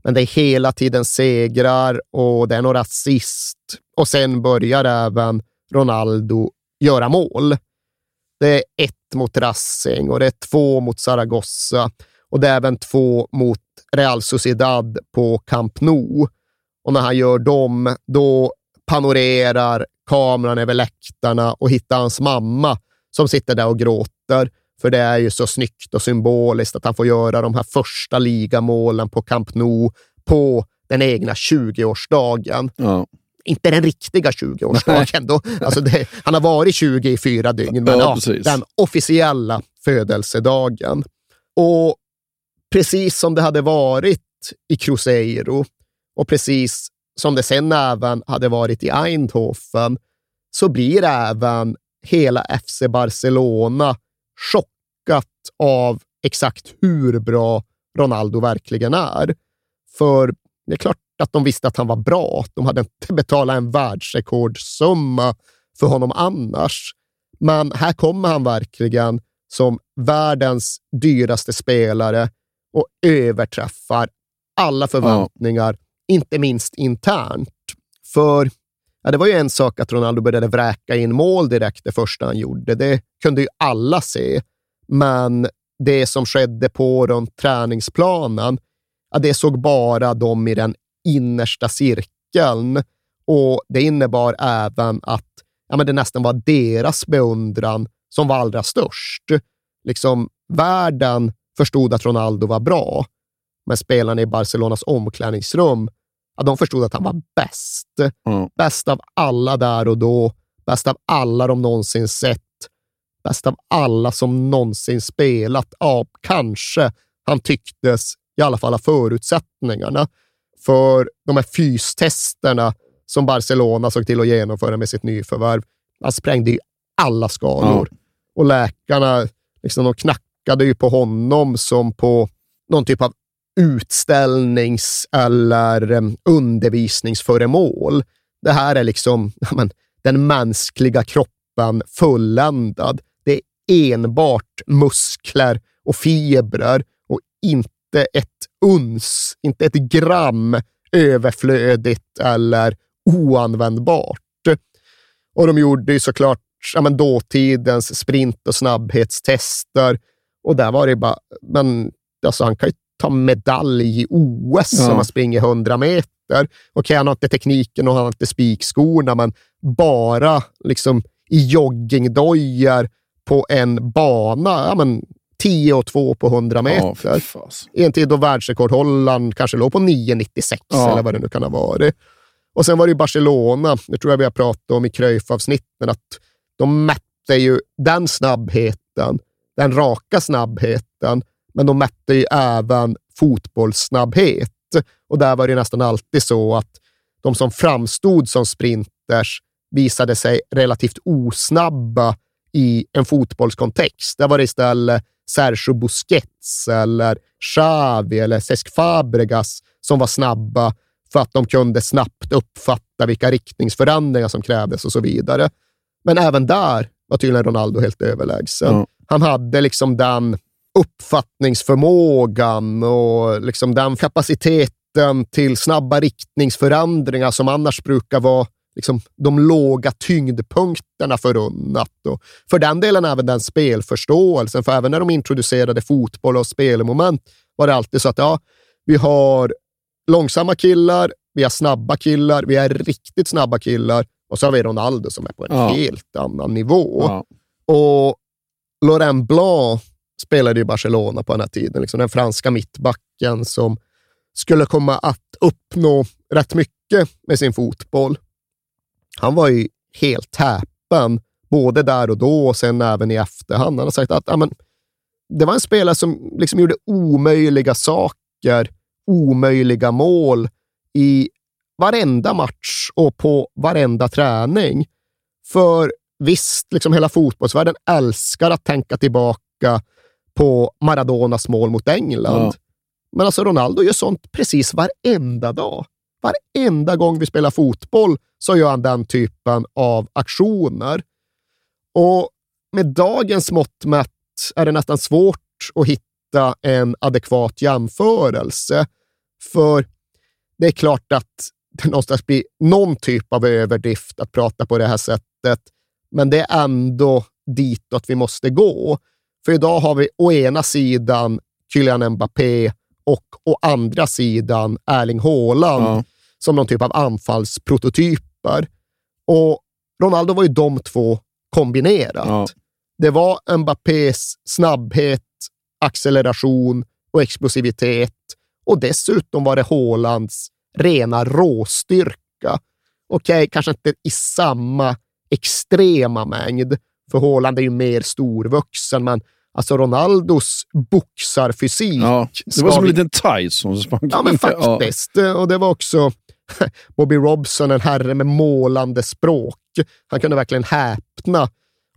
men det är hela tiden segrar och det är några assist. Och sen börjar även Ronaldo göra mål. Det är ett mot Racing och det är två mot Zaragoza och det är även två mot Real Sociedad på Camp Nou. Och när han gör dem, då panorerar kameran över läktarna och hittar hans mamma som sitter där och gråter. För det är ju så snyggt och symboliskt att han får göra de här första ligamålen på Camp Nou på den egna 20-årsdagen. Ja. Inte den riktiga 20-årsdagen. Då. Alltså det, han har varit 20 i fyra dygn, men Ja, ja, den officiella födelsedagen. Och precis som det hade varit i Cruzeiro och precis som det sen även hade varit i Eindhoven, så blir även hela FC Barcelona chockat av exakt hur bra Ronaldo verkligen är. För det är klart att de visste att han var bra. De hade inte betalat en världsrekordsumma för honom annars. Men här kommer han verkligen som världens dyraste spelare och överträffar alla förväntningar, inte minst internt. För ja, det var ju en sak att Ronaldo började vräka in mål direkt det första han gjorde. Det kunde ju alla se. Men det som skedde på runt träningsplanen, ja, det såg bara de i den innersta cirkeln. Och Det innebar även att ja, men det nästan var deras beundran som var allra störst. Liksom, världen förstod att Ronaldo var bra, men spelarna i Barcelonas omklädningsrum ja, de förstod att han var bäst. Bäst av alla där och då, bäst av alla de någonsin sett, bäst av alla som någonsin spelat. Ja, kanske han tycktes i alla fall ha förutsättningarna. För de här fystesterna som Barcelona såg till att genomföra med sitt nyförvärv, han sprängde ju alla skalor. Och läkarna liksom, de knackade ju på honom som på någon typ av utställnings eller eh, undervisningsföremål. Det här är liksom <laughs> men, den mänskliga kroppen fulländad. Det är enbart muskler och fibrer och inte ett uns, inte ett gram överflödigt eller oanvändbart. Och de gjorde ju såklart ja, men dåtidens sprint och snabbhetstester och där var det bara, men alltså han kan ju ta medalj i OS Ja. om han springer 100 meter. Okej, han har inte tekniken och han har inte spikskorna, men bara liksom i joggingdojor på en bana, ja, men 10 och 2 på 100 meter. I en tid då världsrekordhållaren kanske låg på 9,96 Ja. eller vad det nu kan ha varit. Och sen var det ju Barcelona, det tror jag vi har pratat om i Cruyff-avsnitten, att de mätte ju den snabbheten, den raka snabbheten, men de mätte ju även fotbollssnabbhet. Och där var det nästan alltid så att de som framstod som sprinters visade sig relativt osnabba i en fotbollskontext. Där var det istället Sergio Busquets eller Xavi eller Cesc Fabregas som var snabba för att de kunde snabbt uppfatta vilka riktningsförändringar som krävdes och så vidare. Men även där var tydligen Ronaldo helt överlägsen. Ja. Han hade liksom den uppfattningsförmågan och liksom den kapaciteten till snabba riktningsförändringar som annars brukar vara liksom de låga tyngdpunkterna förunnat. Och för den delen även den spelförståelsen, för även när de introducerade fotboll och spelmoment var det alltid så att ja, vi har långsamma killar, vi har snabba killar, vi har riktigt snabba killar och så har vi Ronaldo som är på en Ja. helt annan nivå. Ja. Och Laurent Blanc spelade i Barcelona på den här tiden, liksom den franska mittbacken som skulle komma att uppnå rätt mycket med sin fotboll. Han var ju helt häpen, både där och då och sen även i efterhand. Han har sagt att amen, det var en spelare som liksom gjorde omöjliga saker, omöjliga mål i varenda match och på varenda träning. För visst, liksom hela fotbollsvärlden älskar att tänka tillbaka på Maradonas mål mot England. Ja. Men alltså Ronaldo gör sånt precis varenda dag. Varenda gång vi spelar fotboll så gör han den typen av aktioner. Och med dagens mått mätt är det nästan svårt att hitta en adekvat jämförelse. För det är klart att det någonstans blir någon typ av överdrift att prata på det här sättet, men det är ändå ditåt vi måste gå. För idag har vi å ena sidan Kylian Mbappé och å andra sidan Erling Haaland Ja. som någon typ av anfallsprototyper. Och Ronaldo var ju de två kombinerat. Ja. Det var Mbappés snabbhet, acceleration och explosivitet och dessutom var det Haalands rena råstyrka. Okej, okay, kanske inte i samma extrema mängd, för Haaland är ju mer storvuxen, men alltså Ronaldos boxarfysik. Ja, det var som vi... en liten Tyson som sprang Ja, men faktiskt. Ja. Och det var också <laughs> Bobby Robson, en herre med målande språk. Han kunde verkligen häpna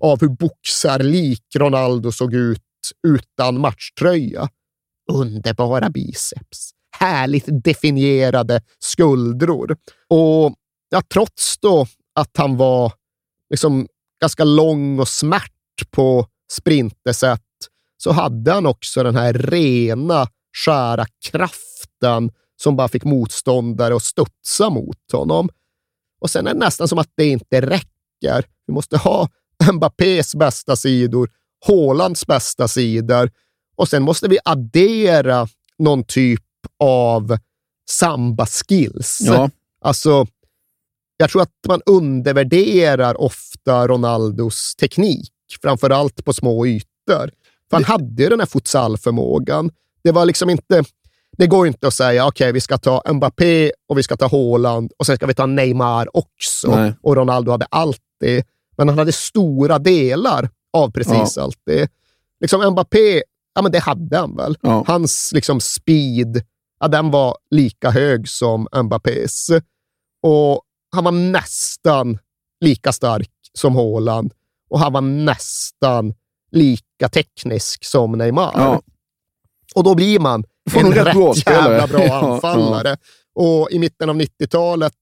av hur boxarlik Ronaldo såg ut utan matchtröja. Underbara biceps. Härligt definierade skuldror. Och ja, trots då att han var liksom ganska lång och smärt på sprintersätt så hade han också den här rena, skära kraften som bara fick motståndare att studsa mot honom. Och sen är det nästan som att det inte räcker. Vi måste ha <laughs> Mbappés bästa sidor, Haalands bästa sidor och sen måste vi addera någon typ av samba-skills. Ja. Alltså, jag tror att man undervärderar ofta Ronaldos teknik, framför allt på små ytor. För han hade ju den här futsalförmågan. Det var liksom inte... Det går inte att säga okej, okay, vi ska ta Mbappé och vi ska ta Haaland och sen ska vi ta Neymar också. Nej. Och Ronaldo hade allt det. Men han hade stora delar av precis ja. allt det. Liksom Mbappé, ja men det hade han väl. Ja. Hans liksom speed, ja, den var lika hög som Mbappés. Och han var nästan lika stark som Haaland och han var nästan lika teknisk som Neymar. Ja. Och då blir man en rätt, rätt <laughs> bra jävla bra anfallare. Och i mitten av 90-talet,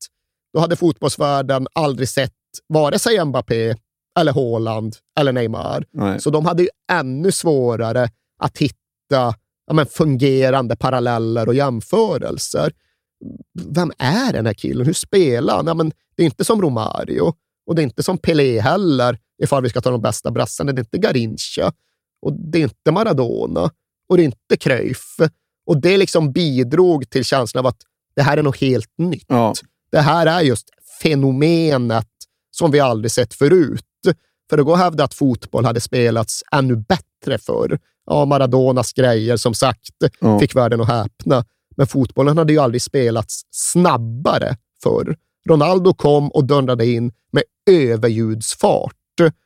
då hade fotbollsvärlden aldrig sett vare sig Mbappé, eller Haaland eller Neymar. Nej. Så de hade ju ännu svårare att hitta ja, men, fungerande paralleller och jämförelser vem är den här killen? Hur spelar han? Ja, men det är inte som Romario och det är inte som Pelé heller, ifall vi ska ta de bästa brassarna. Det är inte Garincha och det är inte Maradona och det är inte Cruyff. Och det liksom bidrog till känslan av att det här är något helt nytt. Ja. Det här är just fenomenet som vi aldrig sett förut. För att gå och hävda att fotboll hade spelats ännu bättre förr. Ja, Maradonas grejer, som sagt, ja. fick världen att häpna. Men fotbollen hade ju aldrig spelats snabbare förr. Ronaldo kom och dundrade in med överljudsfart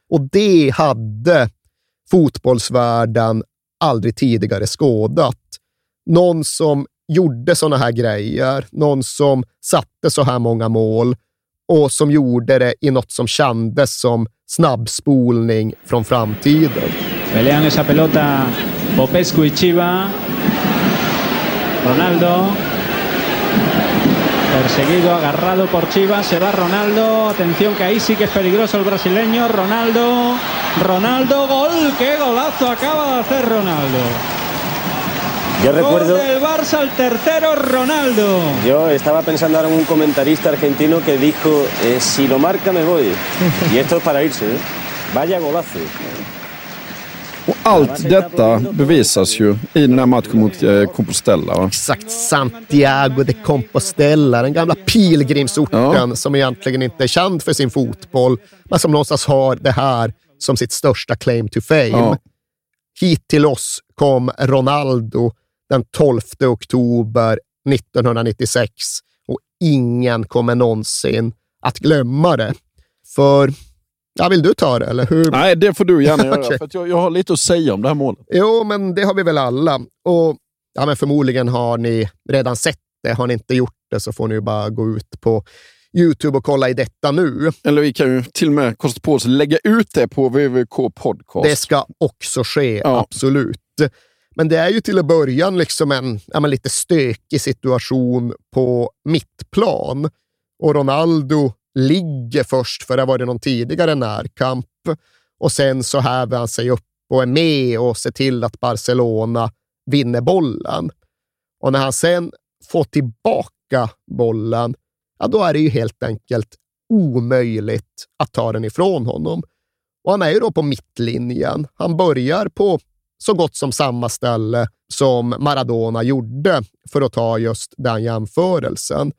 och det hade fotbollsvärlden aldrig tidigare skådat. Någon som gjorde sådana här grejer, någon som satte så här många mål och som gjorde det i något som kändes som snabbspolning från framtiden. Pelean esa pelota Popescu y Chiva. Ronaldo. Perseguido, agarrado por Chivas, se va Ronaldo. Atención que ahí sí que es peligroso el brasileño. Ronaldo. Ronaldo, gol. ¡Qué golazo acaba de hacer Ronaldo! Yo recuerdo. Del Barça al tercero, Ronaldo. Yo estaba pensando ahora en un comentarista argentino que dijo: eh, si lo marca, me voy. <laughs> y esto es para irse, ¿eh? Vaya golazo. Och allt detta bevisas ju i den här matchen mot eh, Compostela. Exakt, Santiago de Compostela, den gamla pilgrimsorten ja. som egentligen inte är känd för sin fotboll, men som någonstans har det här som sitt största claim to fame. Ja. Hit till oss kom Ronaldo den 12 oktober 1996 och ingen kommer någonsin att glömma det. För Ja, vill du ta det, eller hur? Nej, det får du gärna göra. <laughs> okay. för jag, jag har lite att säga om det här målet. Jo, men det har vi väl alla. Och ja, men Förmodligen har ni redan sett det. Har ni inte gjort det så får ni bara gå ut på YouTube och kolla i detta nu. Eller vi kan ju till och med kosta på oss att lägga ut det på VVK Podcast. Det ska också ske, ja. absolut. Men det är ju till att början liksom en ja, lite stökig situation på mittplan. Och Ronaldo ligger först, för det var det någon tidigare närkamp. Och sen så häver han sig upp och är med och ser till att Barcelona vinner bollen. Och när han sen får tillbaka bollen, ja, då är det ju helt enkelt omöjligt att ta den ifrån honom. Och han är ju då på mittlinjen. Han börjar på så gott som samma ställe som Maradona gjorde, för att ta just den jämförelsen.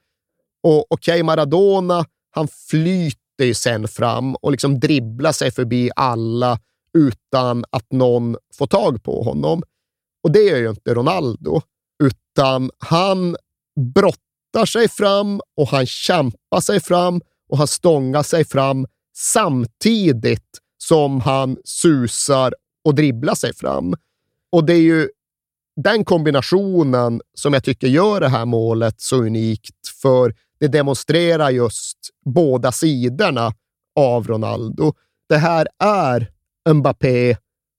Och okej, okay, Maradona han flyter ju sen fram och liksom dribblar sig förbi alla utan att någon får tag på honom. Och det gör ju inte Ronaldo, utan han brottar sig fram och han kämpar sig fram och han stångar sig fram samtidigt som han susar och dribblar sig fram. Och det är ju den kombinationen som jag tycker gör det här målet så unikt, för det demonstrerar just båda sidorna av Ronaldo. Det här är Mbappé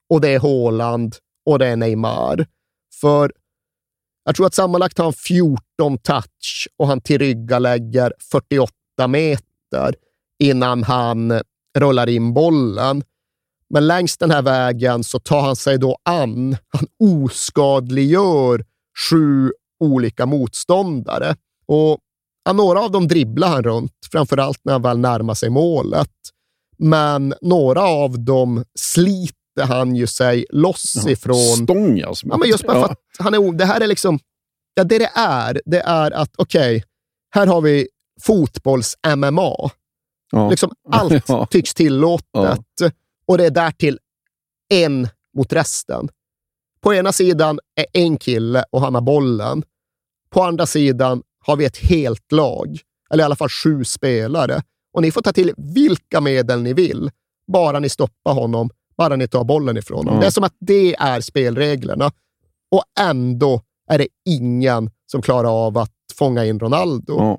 och det är Haaland och det är Neymar. För jag tror att sammanlagt har han 14 touch och han tillryggalägger 48 meter innan han rullar in bollen. Men längs den här vägen så tar han sig då an, han oskadliggör sju olika motståndare. Och ja, några av dem dribblar han runt, framförallt när han väl närmar sig målet. Men några av dem sliter han ju sig loss Ja, ifrån. stångas Ja, men just bara Ja. för att han är, det här är liksom, ja, det det är, det är att okej, här har vi fotbolls-MMA. Ja. Liksom allt <laughs> Ja. tycks tillåtet och det är därtill en mot resten. På ena sidan är en kille och han har bollen. På andra sidan har vi ett helt lag, eller i alla fall sju spelare. Och ni får ta till vilka medel ni vill, bara ni stoppar honom, bara ni tar bollen ifrån honom. Ja. Det är som att det är spelreglerna. Och ändå är det ingen som klarar av att fånga in Ronaldo.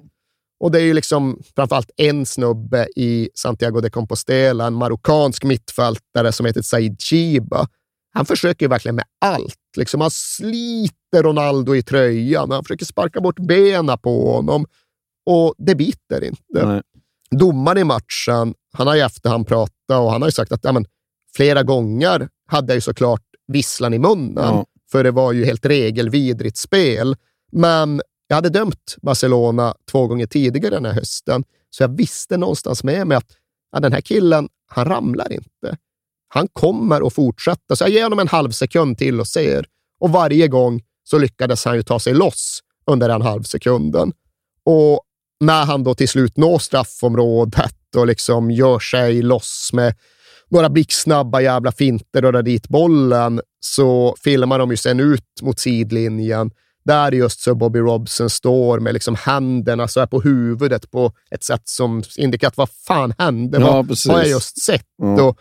Och det är ju liksom framförallt en snubbe i Santiago de Compostela, en marockansk mittfältare som heter Said Chiba. Han försöker ju verkligen med allt. Liksom han sliter Ronaldo i tröjan, han försöker sparka bort benen på honom och det biter inte. Nej. Domaren i matchen, han har i efterhand pratat och han har sagt att ja, men, flera gånger hade jag ju såklart visslan i munnen, Ja. för det var ju helt regelvidrigt spel. Men jag hade dömt Barcelona två gånger tidigare den här hösten, så jag visste någonstans med mig att ja, den här killen, han ramlar inte. Han kommer att fortsätta, så jag ger honom en halv sekund till och ser. Och varje gång så lyckades han ju ta sig loss under den halvsekunden. Och när han då till slut når straffområdet och liksom gör sig loss med några blixtsnabba jävla finter och drar dit bollen, så filmar de ju sen ut mot sidlinjen där just så Bobby Robson står med liksom händerna så här på huvudet på ett sätt som indikerar att vad fan hände? Ja, vad har jag just sett? Ja. Och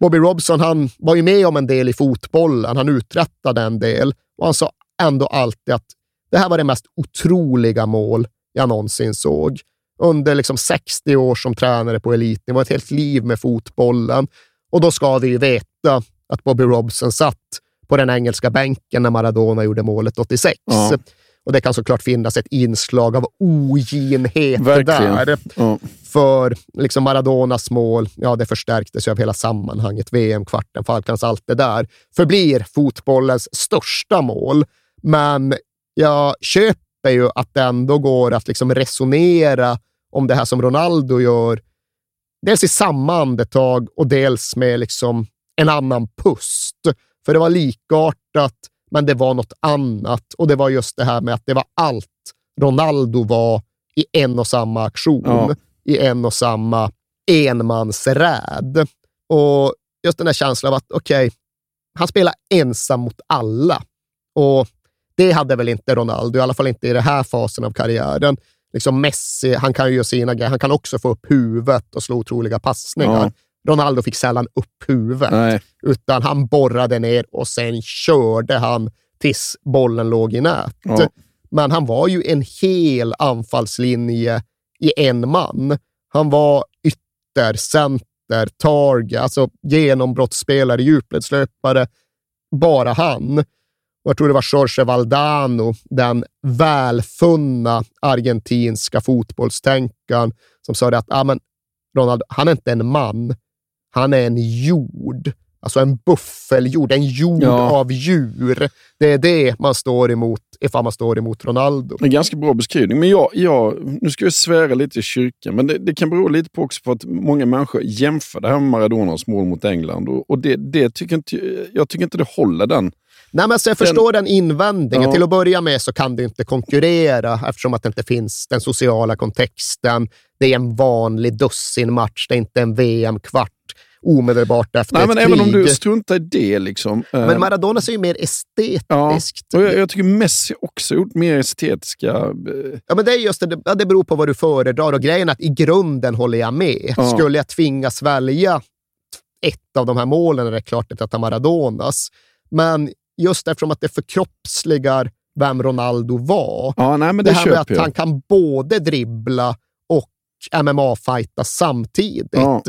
Bobby Robson han var ju med om en del i fotbollen. Han uträttade en del och han sa ändå alltid att det här var det mest otroliga mål jag någonsin såg. Under liksom 60 år som tränare på elitnivå, ett helt liv med fotbollen. Och då ska vi ju veta att Bobby Robson satt på den engelska bänken när Maradona gjorde målet 86. Ja. Och det kan såklart finnas ett inslag av oginhet Verkligen. där. Ja. För liksom Maradonas mål, ja, det förstärktes ju av hela sammanhanget. VM-kvarten, Falklands, allt det där. Förblir fotbollens största mål. Men jag köper ju att det ändå går att liksom resonera om det här som Ronaldo gör. Dels i samma andetag och dels med liksom en annan pust. För det var likartat, men det var något annat. Och det var just det här med att det var allt Ronaldo var i en och samma aktion, Ja. i en och samma enmansräd. Och just den här känslan av att, okej, han spelar ensam mot alla. Och det hade väl inte Ronaldo, i alla fall inte i den här fasen av karriären. Liksom Messi, han kan ju göra sina grejer. Han kan också få upp huvudet och slå otroliga passningar. Ja. Ronaldo fick sällan upp huvudet, Nej. utan han borrade ner och sen körde han tills bollen låg i nät. Ja. Men han var ju en hel anfallslinje i en man. Han var ytter, center, target, alltså genombrottsspelare, djupledslöpare. Bara han. Och jag tror det var Jorge Valdano, den välfunna argentinska fotbollstänkaren, som sa att ah, men Ronaldo, han är inte en man, han är en jord. Alltså en buffeljord, en jord Ja. av djur. Det är det man står emot ifall man står emot Ronaldo. En ganska bra beskrivning. Men jag, jag, nu ska jag svära lite i kyrkan, men det, det kan bero lite på också på att många människor jämför det här med Maradonas mål mot England. Och, och det, det tycker inte, jag tycker inte det håller den. Nej, men alltså jag förstår den invändningen. Ja. Till att börja med så kan det inte konkurrera eftersom att det inte finns den sociala kontexten. Det är en vanlig dussinmatch, det är inte en VM-kvart. Omedelbart efter Nej, ett men krig. även om du struntar i det. Liksom, eh, Men Maradona är ju mer estetiskt. ja, och jag, jag tycker Messi också gjort mer estetiska... eh, Ja, men det är just det, det beror på vad du föredrar och grejen är att i grunden håller jag med. Ja. Skulle jag tvingas välja ett av de här målen är det klart att jag tar Maradonas. Men just eftersom att det förkroppsligar vem Ronaldo var. Ja, nej, men det här med att jag. han kan både dribbla och MMA-fighta samtidigt. Ja.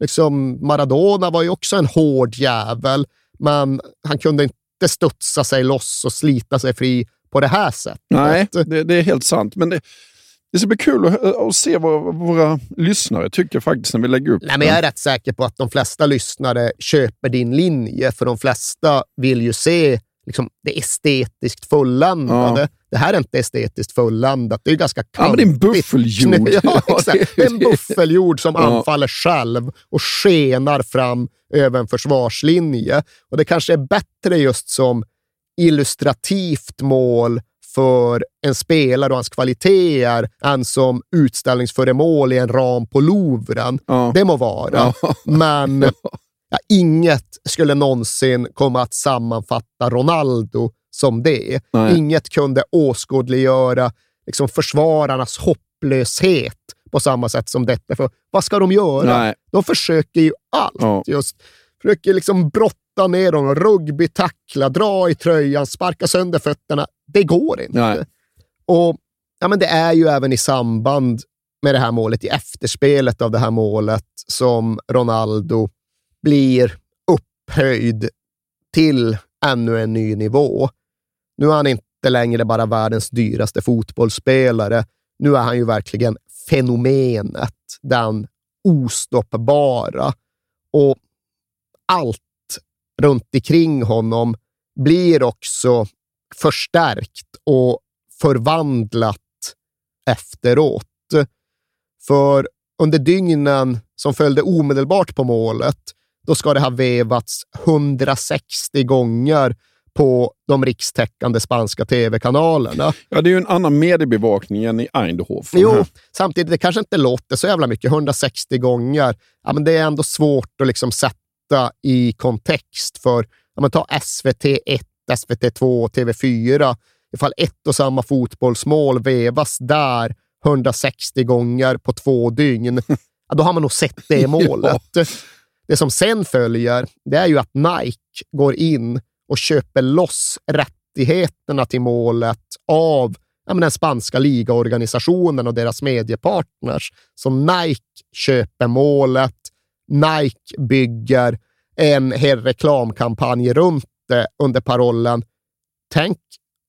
Liksom, Maradona var ju också en hård jävel, men han kunde inte studsa sig loss och slita sig fri på det här sättet. Nej, det, det är helt sant. Men det, det ska bli kul att, att se vad våra lyssnare tycker faktiskt när vi lägger upp Nej, men jag är rätt säker på att de flesta lyssnare köper din linje, för de flesta vill ju se liksom, det estetiskt fulländade. Ja. Det här är inte estetiskt fulländat. Det är ganska Ja, men det är en kantigt. buffeljord. Ja, <laughs> Ja, exakt. det är En <laughs> buffeljord som Ja. anfaller själv och skenar fram över en försvarslinje. Och det kanske är bättre just som illustrativt mål för en spelare och hans kvaliteter än som utställningsföremål i en ram på Louvren. Det må vara, men <laughs> ja, inget skulle någonsin komma att sammanfatta Ronaldo som det. Nej. Inget kunde åskådliggöra liksom, försvararnas hopplöshet på samma sätt som detta. För vad ska de göra? Nej. De försöker ju allt. Ja. Just försöker liksom brotta ner dem, rugby, tackla, dra i tröjan, sparka sönder fötterna. Det går inte. Nej. Och ja, men Det är ju även i samband med det här målet, i efterspelet av det här målet, som Ronaldo blir upphöjd till ännu en ny nivå. Nu är han inte längre bara världens dyraste fotbollsspelare. Nu är han ju verkligen fenomenet, den ostoppbara. Och allt runt omkring honom blir också förstärkt och förvandlat efteråt. För under dygnen som följde omedelbart på målet, då ska det ha vevats 160 gånger på de rikstäckande spanska tv-kanalerna. Ja, det är ju en annan mediebevakning än i Eindhoven. Jo, här. samtidigt, det kanske inte låter så jävla mycket, 160 gånger. Ja, men det är ändå svårt att liksom sätta i kontext för, ja, men ta SVT 1, SVT 2, TV4. Ifall ett och samma fotbollsmål vevas där 160 gånger på två dygn, <laughs> ja, då har man nog sett det målet. Det som sen följer, det är ju att Nike går in och köper loss rättigheterna till målet av ja, den spanska ligaorganisationen och deras mediepartners. Så Nike köper målet, Nike bygger en hel reklamkampanj runt det under parollen Tänk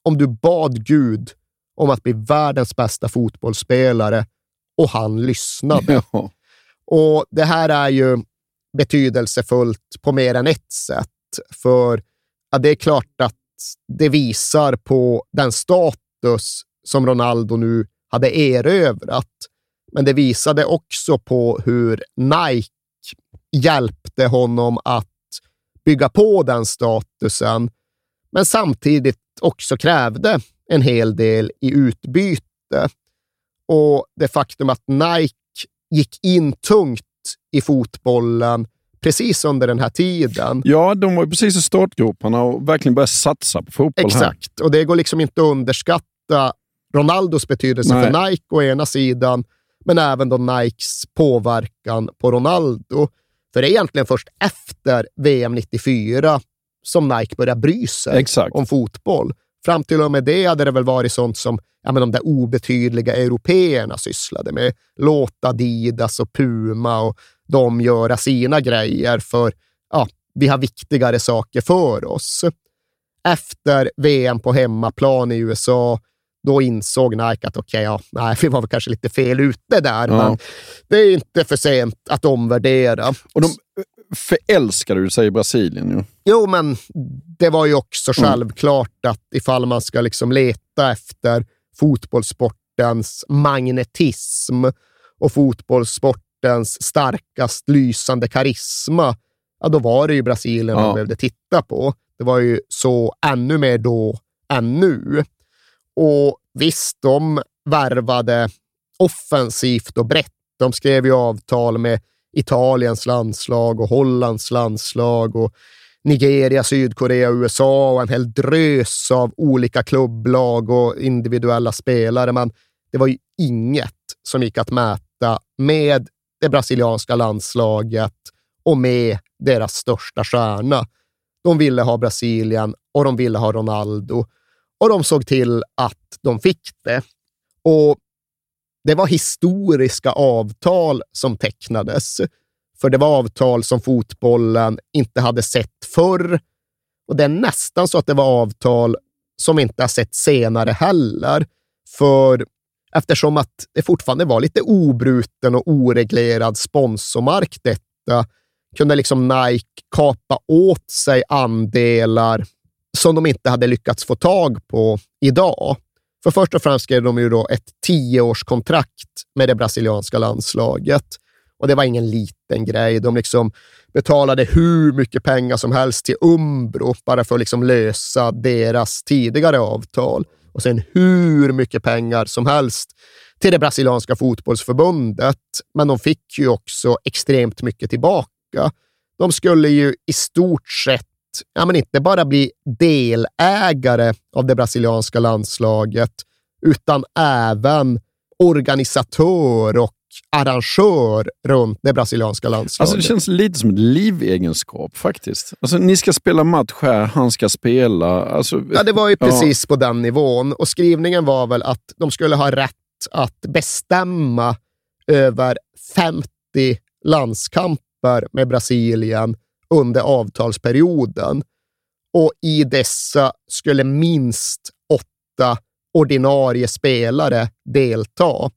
om du bad Gud om att bli världens bästa fotbollsspelare och han lyssnade. <laughs> Ja. Och Det här är ju betydelsefullt på mer än ett sätt. För ja, det är klart att det visar på den status som Ronaldo nu hade erövrat. Men det visade också på hur Nike hjälpte honom att bygga på den statusen, men samtidigt också krävde en hel del i utbyte. Och det faktum att Nike gick in tungt i fotbollen precis under den här tiden. ja, de var precis i startgroparna och verkligen började satsa på fotboll här. Exakt, och det går liksom inte att underskatta Ronaldos betydelse Nej. för Nike å ena sidan, men även då Nikes påverkan på Ronaldo. För det är egentligen först efter VM 94 som Nike börjar bry sig Exakt. om fotboll. Fram till och med det hade det väl varit sånt som ja, men de där obetydliga européerna sysslade med. Låt Adidas och Puma och de göra sina grejer för ja, vi har viktigare saker för oss. Efter VM på hemmaplan i USA, då insåg Nike att okej, ja, nej, vi var väl kanske lite fel ute där, Ja. men det är inte för sent att omvärdera. Och de förälskade ju sig i Brasilien. Ju. Jo, men det var ju också Mm. självklart att ifall man ska liksom leta efter fotbollssportens magnetism och fotbollssportens starkast lysande karisma, ja, då var det ju Brasilien man Ja. behövde titta på. Det var ju så ännu mer då än nu. Och visst, de värvade offensivt och brett. De skrev ju avtal med Italiens landslag och Hollands landslag och Nigeria, Sydkorea, USA och en hel drös av olika klubblag och individuella spelare. Men det var ju inget som gick att mäta med det brasilianska landslaget och med deras största stjärna. De ville ha Brasilien och de ville ha Ronaldo och de såg till att de fick det. Och det var historiska avtal som tecknades, för det var avtal som fotbollen inte hade sett förr. Och det är nästan så att det var avtal som vi inte har sett senare heller. För eftersom att det fortfarande var lite obruten och oreglerad sponsormark detta, kunde liksom Nike kapa åt sig andelar som de inte hade lyckats få tag på idag. För först och främst skrev de ju då ett tioårskontrakt med det brasilianska landslaget. Och det var ingen liten grej. De liksom betalade hur mycket pengar som helst till Umbro bara för att liksom lösa deras tidigare avtal. Och sen hur mycket pengar som helst till det brasilianska fotbollsförbundet. Men de fick ju också extremt mycket tillbaka. De skulle ju i stort sett ja, men inte bara bli delägare av det brasilianska landslaget, utan även organisatör och arrangör runt det brasilianska landslaget. Alltså det känns lite som ett livegenskap faktiskt. Alltså, ni ska spela match här, han ska spela. Alltså, ja, det var ju precis ja. på den nivån och skrivningen var väl att de skulle ha rätt att bestämma över 50 landskamper med Brasilien under avtalsperioden och i dessa skulle minst åtta ordinarie spelare delta.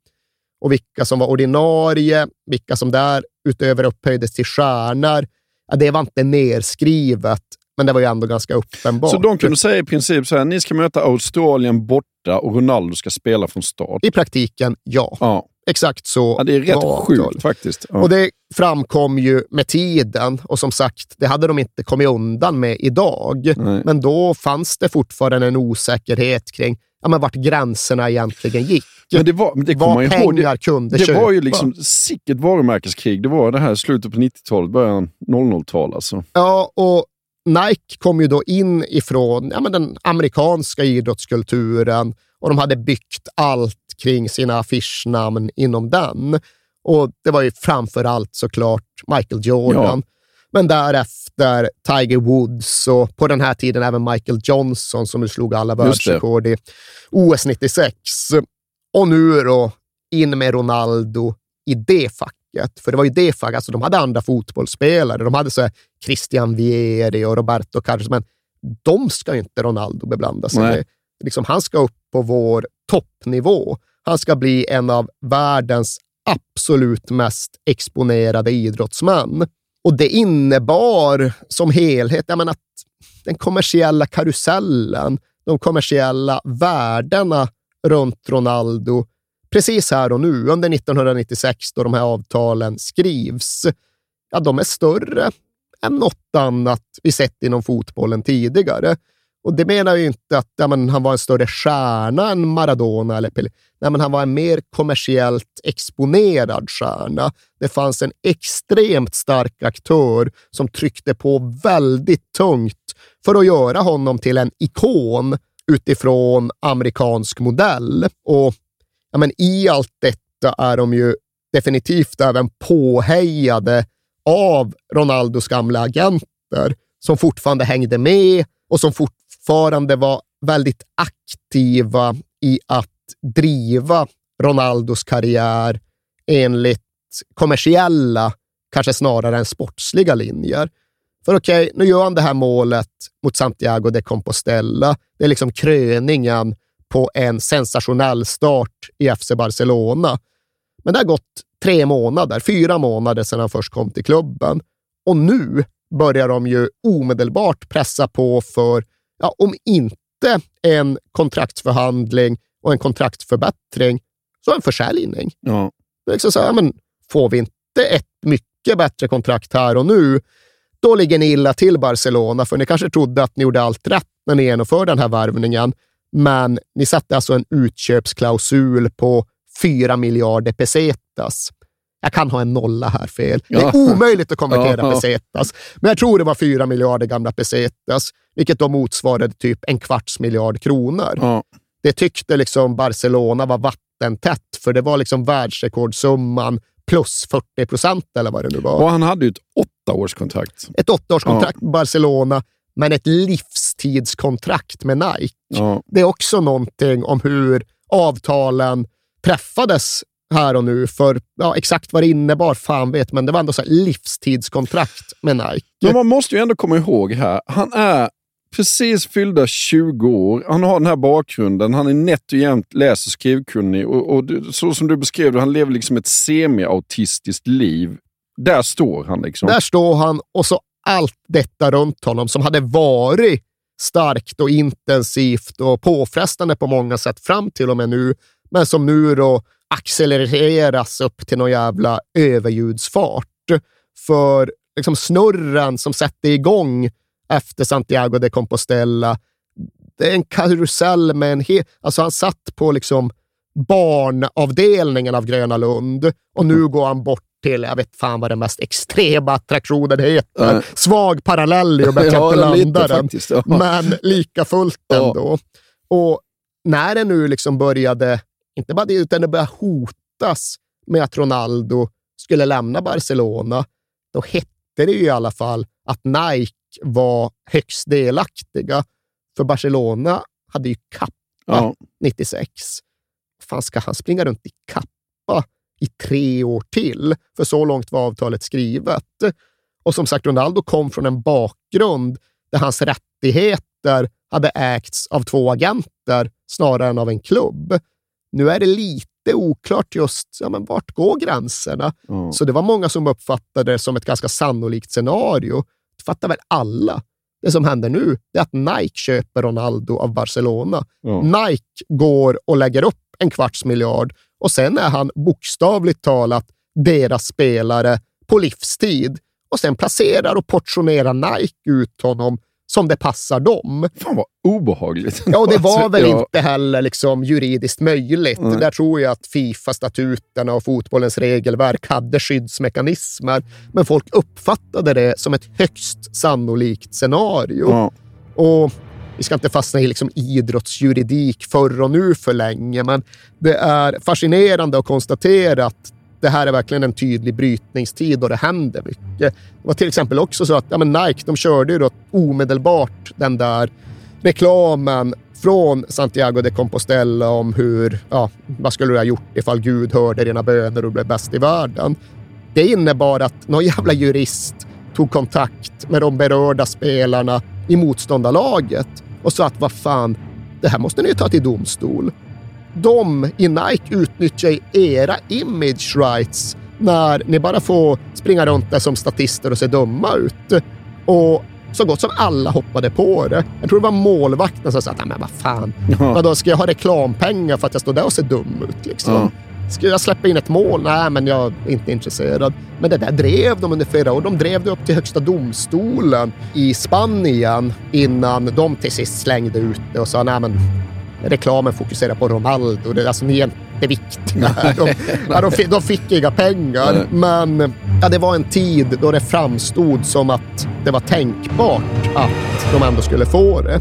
Och vilka som var ordinarie, vilka som där utöver upphöjdes till stjärnor, ja, det var inte nerskrivet, men det var ju ändå ganska uppenbart. Så de kunde säga i princip så här, ni ska möta Australien borta och Ronaldo ska spela från start? I praktiken, ja. ja. Exakt så. Ja, det är rätt sjukt faktiskt. Ja. Och det framkom ju med tiden och som sagt, det hade de inte kommit undan med idag. Nej. Men då fanns det fortfarande en osäkerhet kring ja, men vart gränserna egentligen gick. Men det var, det Vad pengar ihåg, kunde Det köpa. var ju liksom sicket varumärkeskrig. Det var det här slutet på 90-talet, början 00-tal alltså. Ja, och Nike kom ju då in ifrån ja, men den amerikanska idrottskulturen och de hade byggt allt kring sina affischnamn inom den. Och det var ju framför allt såklart Michael Jordan. Ja. Men därefter Tiger Woods och på den här tiden även Michael Johnson som slog alla världsrekord i OS 96. Och nu då in med Ronaldo i det facket. För det var ju det facket, alltså de hade andra fotbollsspelare. De hade så Christian Vieri och Roberto Carlos, men de ska inte Ronaldo beblanda sig med. Liksom, han ska upp på vår toppnivå. Han ska bli en av världens absolut mest exponerade idrottsmän. Och det innebar som helhet jag menar, att den kommersiella karusellen, de kommersiella värdena runt Ronaldo, precis här och nu, under 1996 då de här avtalen skrivs, ja, de är större än något annat vi sett inom fotbollen tidigare. Och det menar ju inte att ja, men, han var en större stjärna än Maradona eller Pelé. Nej, men han var en mer kommersiellt exponerad stjärna. Det fanns en extremt stark aktör som tryckte på väldigt tungt för att göra honom till en ikon utifrån amerikansk modell. Och ja, men, i allt detta är de ju definitivt även påhejade av Ronaldos gamla agenter som fortfarande hängde med och som fort fortfarande var väldigt aktiva i att driva Ronaldos karriär enligt kommersiella, kanske snarare än sportsliga linjer. För okej, okay, nu gör han det här målet mot Santiago de Compostela. Det är liksom kröningen på en sensationell start i FC Barcelona. Men det har gått tre månader, fyra månader sedan han först kom till klubben. Och nu börjar de ju omedelbart pressa på för ja, om inte en kontraktsförhandling och en kontraktsförbättring, så en försäljning. Ja. Det är liksom så här, men får vi inte ett mycket bättre kontrakt här och nu, då ligger ni illa till Barcelona, för ni kanske trodde att ni gjorde allt rätt när ni genomförde den här värvningen, men ni satte alltså en utköpsklausul på 4 miljarder pesetas. jag kan ha en nolla här fel. Det Ja. är omöjligt att konvertera Ja. pesetas. Men jag tror det var fyra miljarder gamla pesetas, vilket då motsvarade typ en kvarts miljard kronor. Ja. Det tyckte liksom Barcelona var vattentätt, för det var liksom världsrekordsumman plus 40 procent eller vad det nu var. Och han hade ju ett åttaårskontrakt. Ett åttaårskontrakt med Barcelona, men ett livstidskontrakt med Nike. Ja. Det är också någonting om hur avtalen träffades här och nu. För ja, exakt vad det innebar, fan vet, men det var ändå så livstidskontrakt med Nike. Men man måste ju ändå komma ihåg här, han är precis fyllda 20 år. Han har den här bakgrunden. Han är nätt och jämnt läs och skrivkunnig. Och, och så som du beskrev det, han lever liksom ett semi-autistiskt liv. Där står han liksom. Där står han och så allt detta runt honom som hade varit starkt och intensivt och påfrestande på många sätt fram till och med nu, men som nu då accelereras upp till någon jävla överljudsfart. För liksom snurren som sätter igång efter Santiago de Compostela, det är en karusell med en hel... Alltså han satt på liksom barnavdelningen av Gröna Lund och nu går han bort till, jag vet fan vad den mest extrema attraktionen heter. Ja. Svag parallell i och med att <laughs> jag Ja, inte lite landar den. faktiskt, ja. Men lika fullt ändå. Och när det nu liksom började, inte bara det, utan det började hotas med att Ronaldo skulle lämna Barcelona, då hette det ju i alla fall att Nike var högst delaktiga. För Barcelona hade ju kappa Ja. 96. fan ska han springa runt i kappa i tre år till? För så långt var avtalet skrivet. Och som sagt, Ronaldo kom från en bakgrund där hans rättigheter hade ägts av två agenter snarare än av en klubb. Nu är det lite oklart just ja, men vart går gränserna. Ja. Så det var många som uppfattade det som ett ganska sannolikt scenario. Det fattar väl alla. Det som händer nu är att Nike köper Ronaldo av Barcelona. Ja. Nike går och lägger upp en kvarts miljard och sen är han bokstavligt talat deras spelare på livstid. Och sen placerar och portionerar Nike ut honom som det passar dem. Fan vad obehagligt. Ja, och det <laughs> var väl Ja. inte heller liksom juridiskt möjligt. Nej. Där tror jag att Fifa-statuterna och fotbollens regelverk hade skyddsmekanismer, men folk uppfattade det som ett högst sannolikt scenario. Ja. Och vi ska inte fastna i liksom idrottsjuridik förr och nu för länge, men det är fascinerande att konstatera att det här är verkligen en tydlig brytningstid och det händer mycket. Det var till exempel också så att ja, men Nike de körde ju då omedelbart den där reklamen från Santiago de Compostela om hur, ja, vad skulle du ha gjort ifall Gud hörde dina böner och blev bäst i världen. Det innebar att någon jävla jurist tog kontakt med de berörda spelarna i motståndarlaget och sa att vad fan, det här måste ni ta till domstol. De i Nike utnyttjar era image rights när ni bara får springa runt där som statister och se dumma ut. Och så gott som alla hoppade på det. Jag tror det var målvakten som sa att, "Nej, men vad fan, Ja. vadå, ska jag ha reklampengar för att jag står där och ser dum ut? Liksom? Ja. Ska jag släppa in ett mål? Nej, men jag är inte intresserad. Men det där drev de under flera år. De drev det upp till högsta domstolen i Spanien innan de till sist slängde ut det och sa nej men reklamen fokuserar på Ronaldo. Det är alltså ni är inte viktiga. <laughs> De, ja, de, fick, de fick inga pengar, Nej. men ja, det var en tid då det framstod som att det var tänkbart att de ändå skulle få det.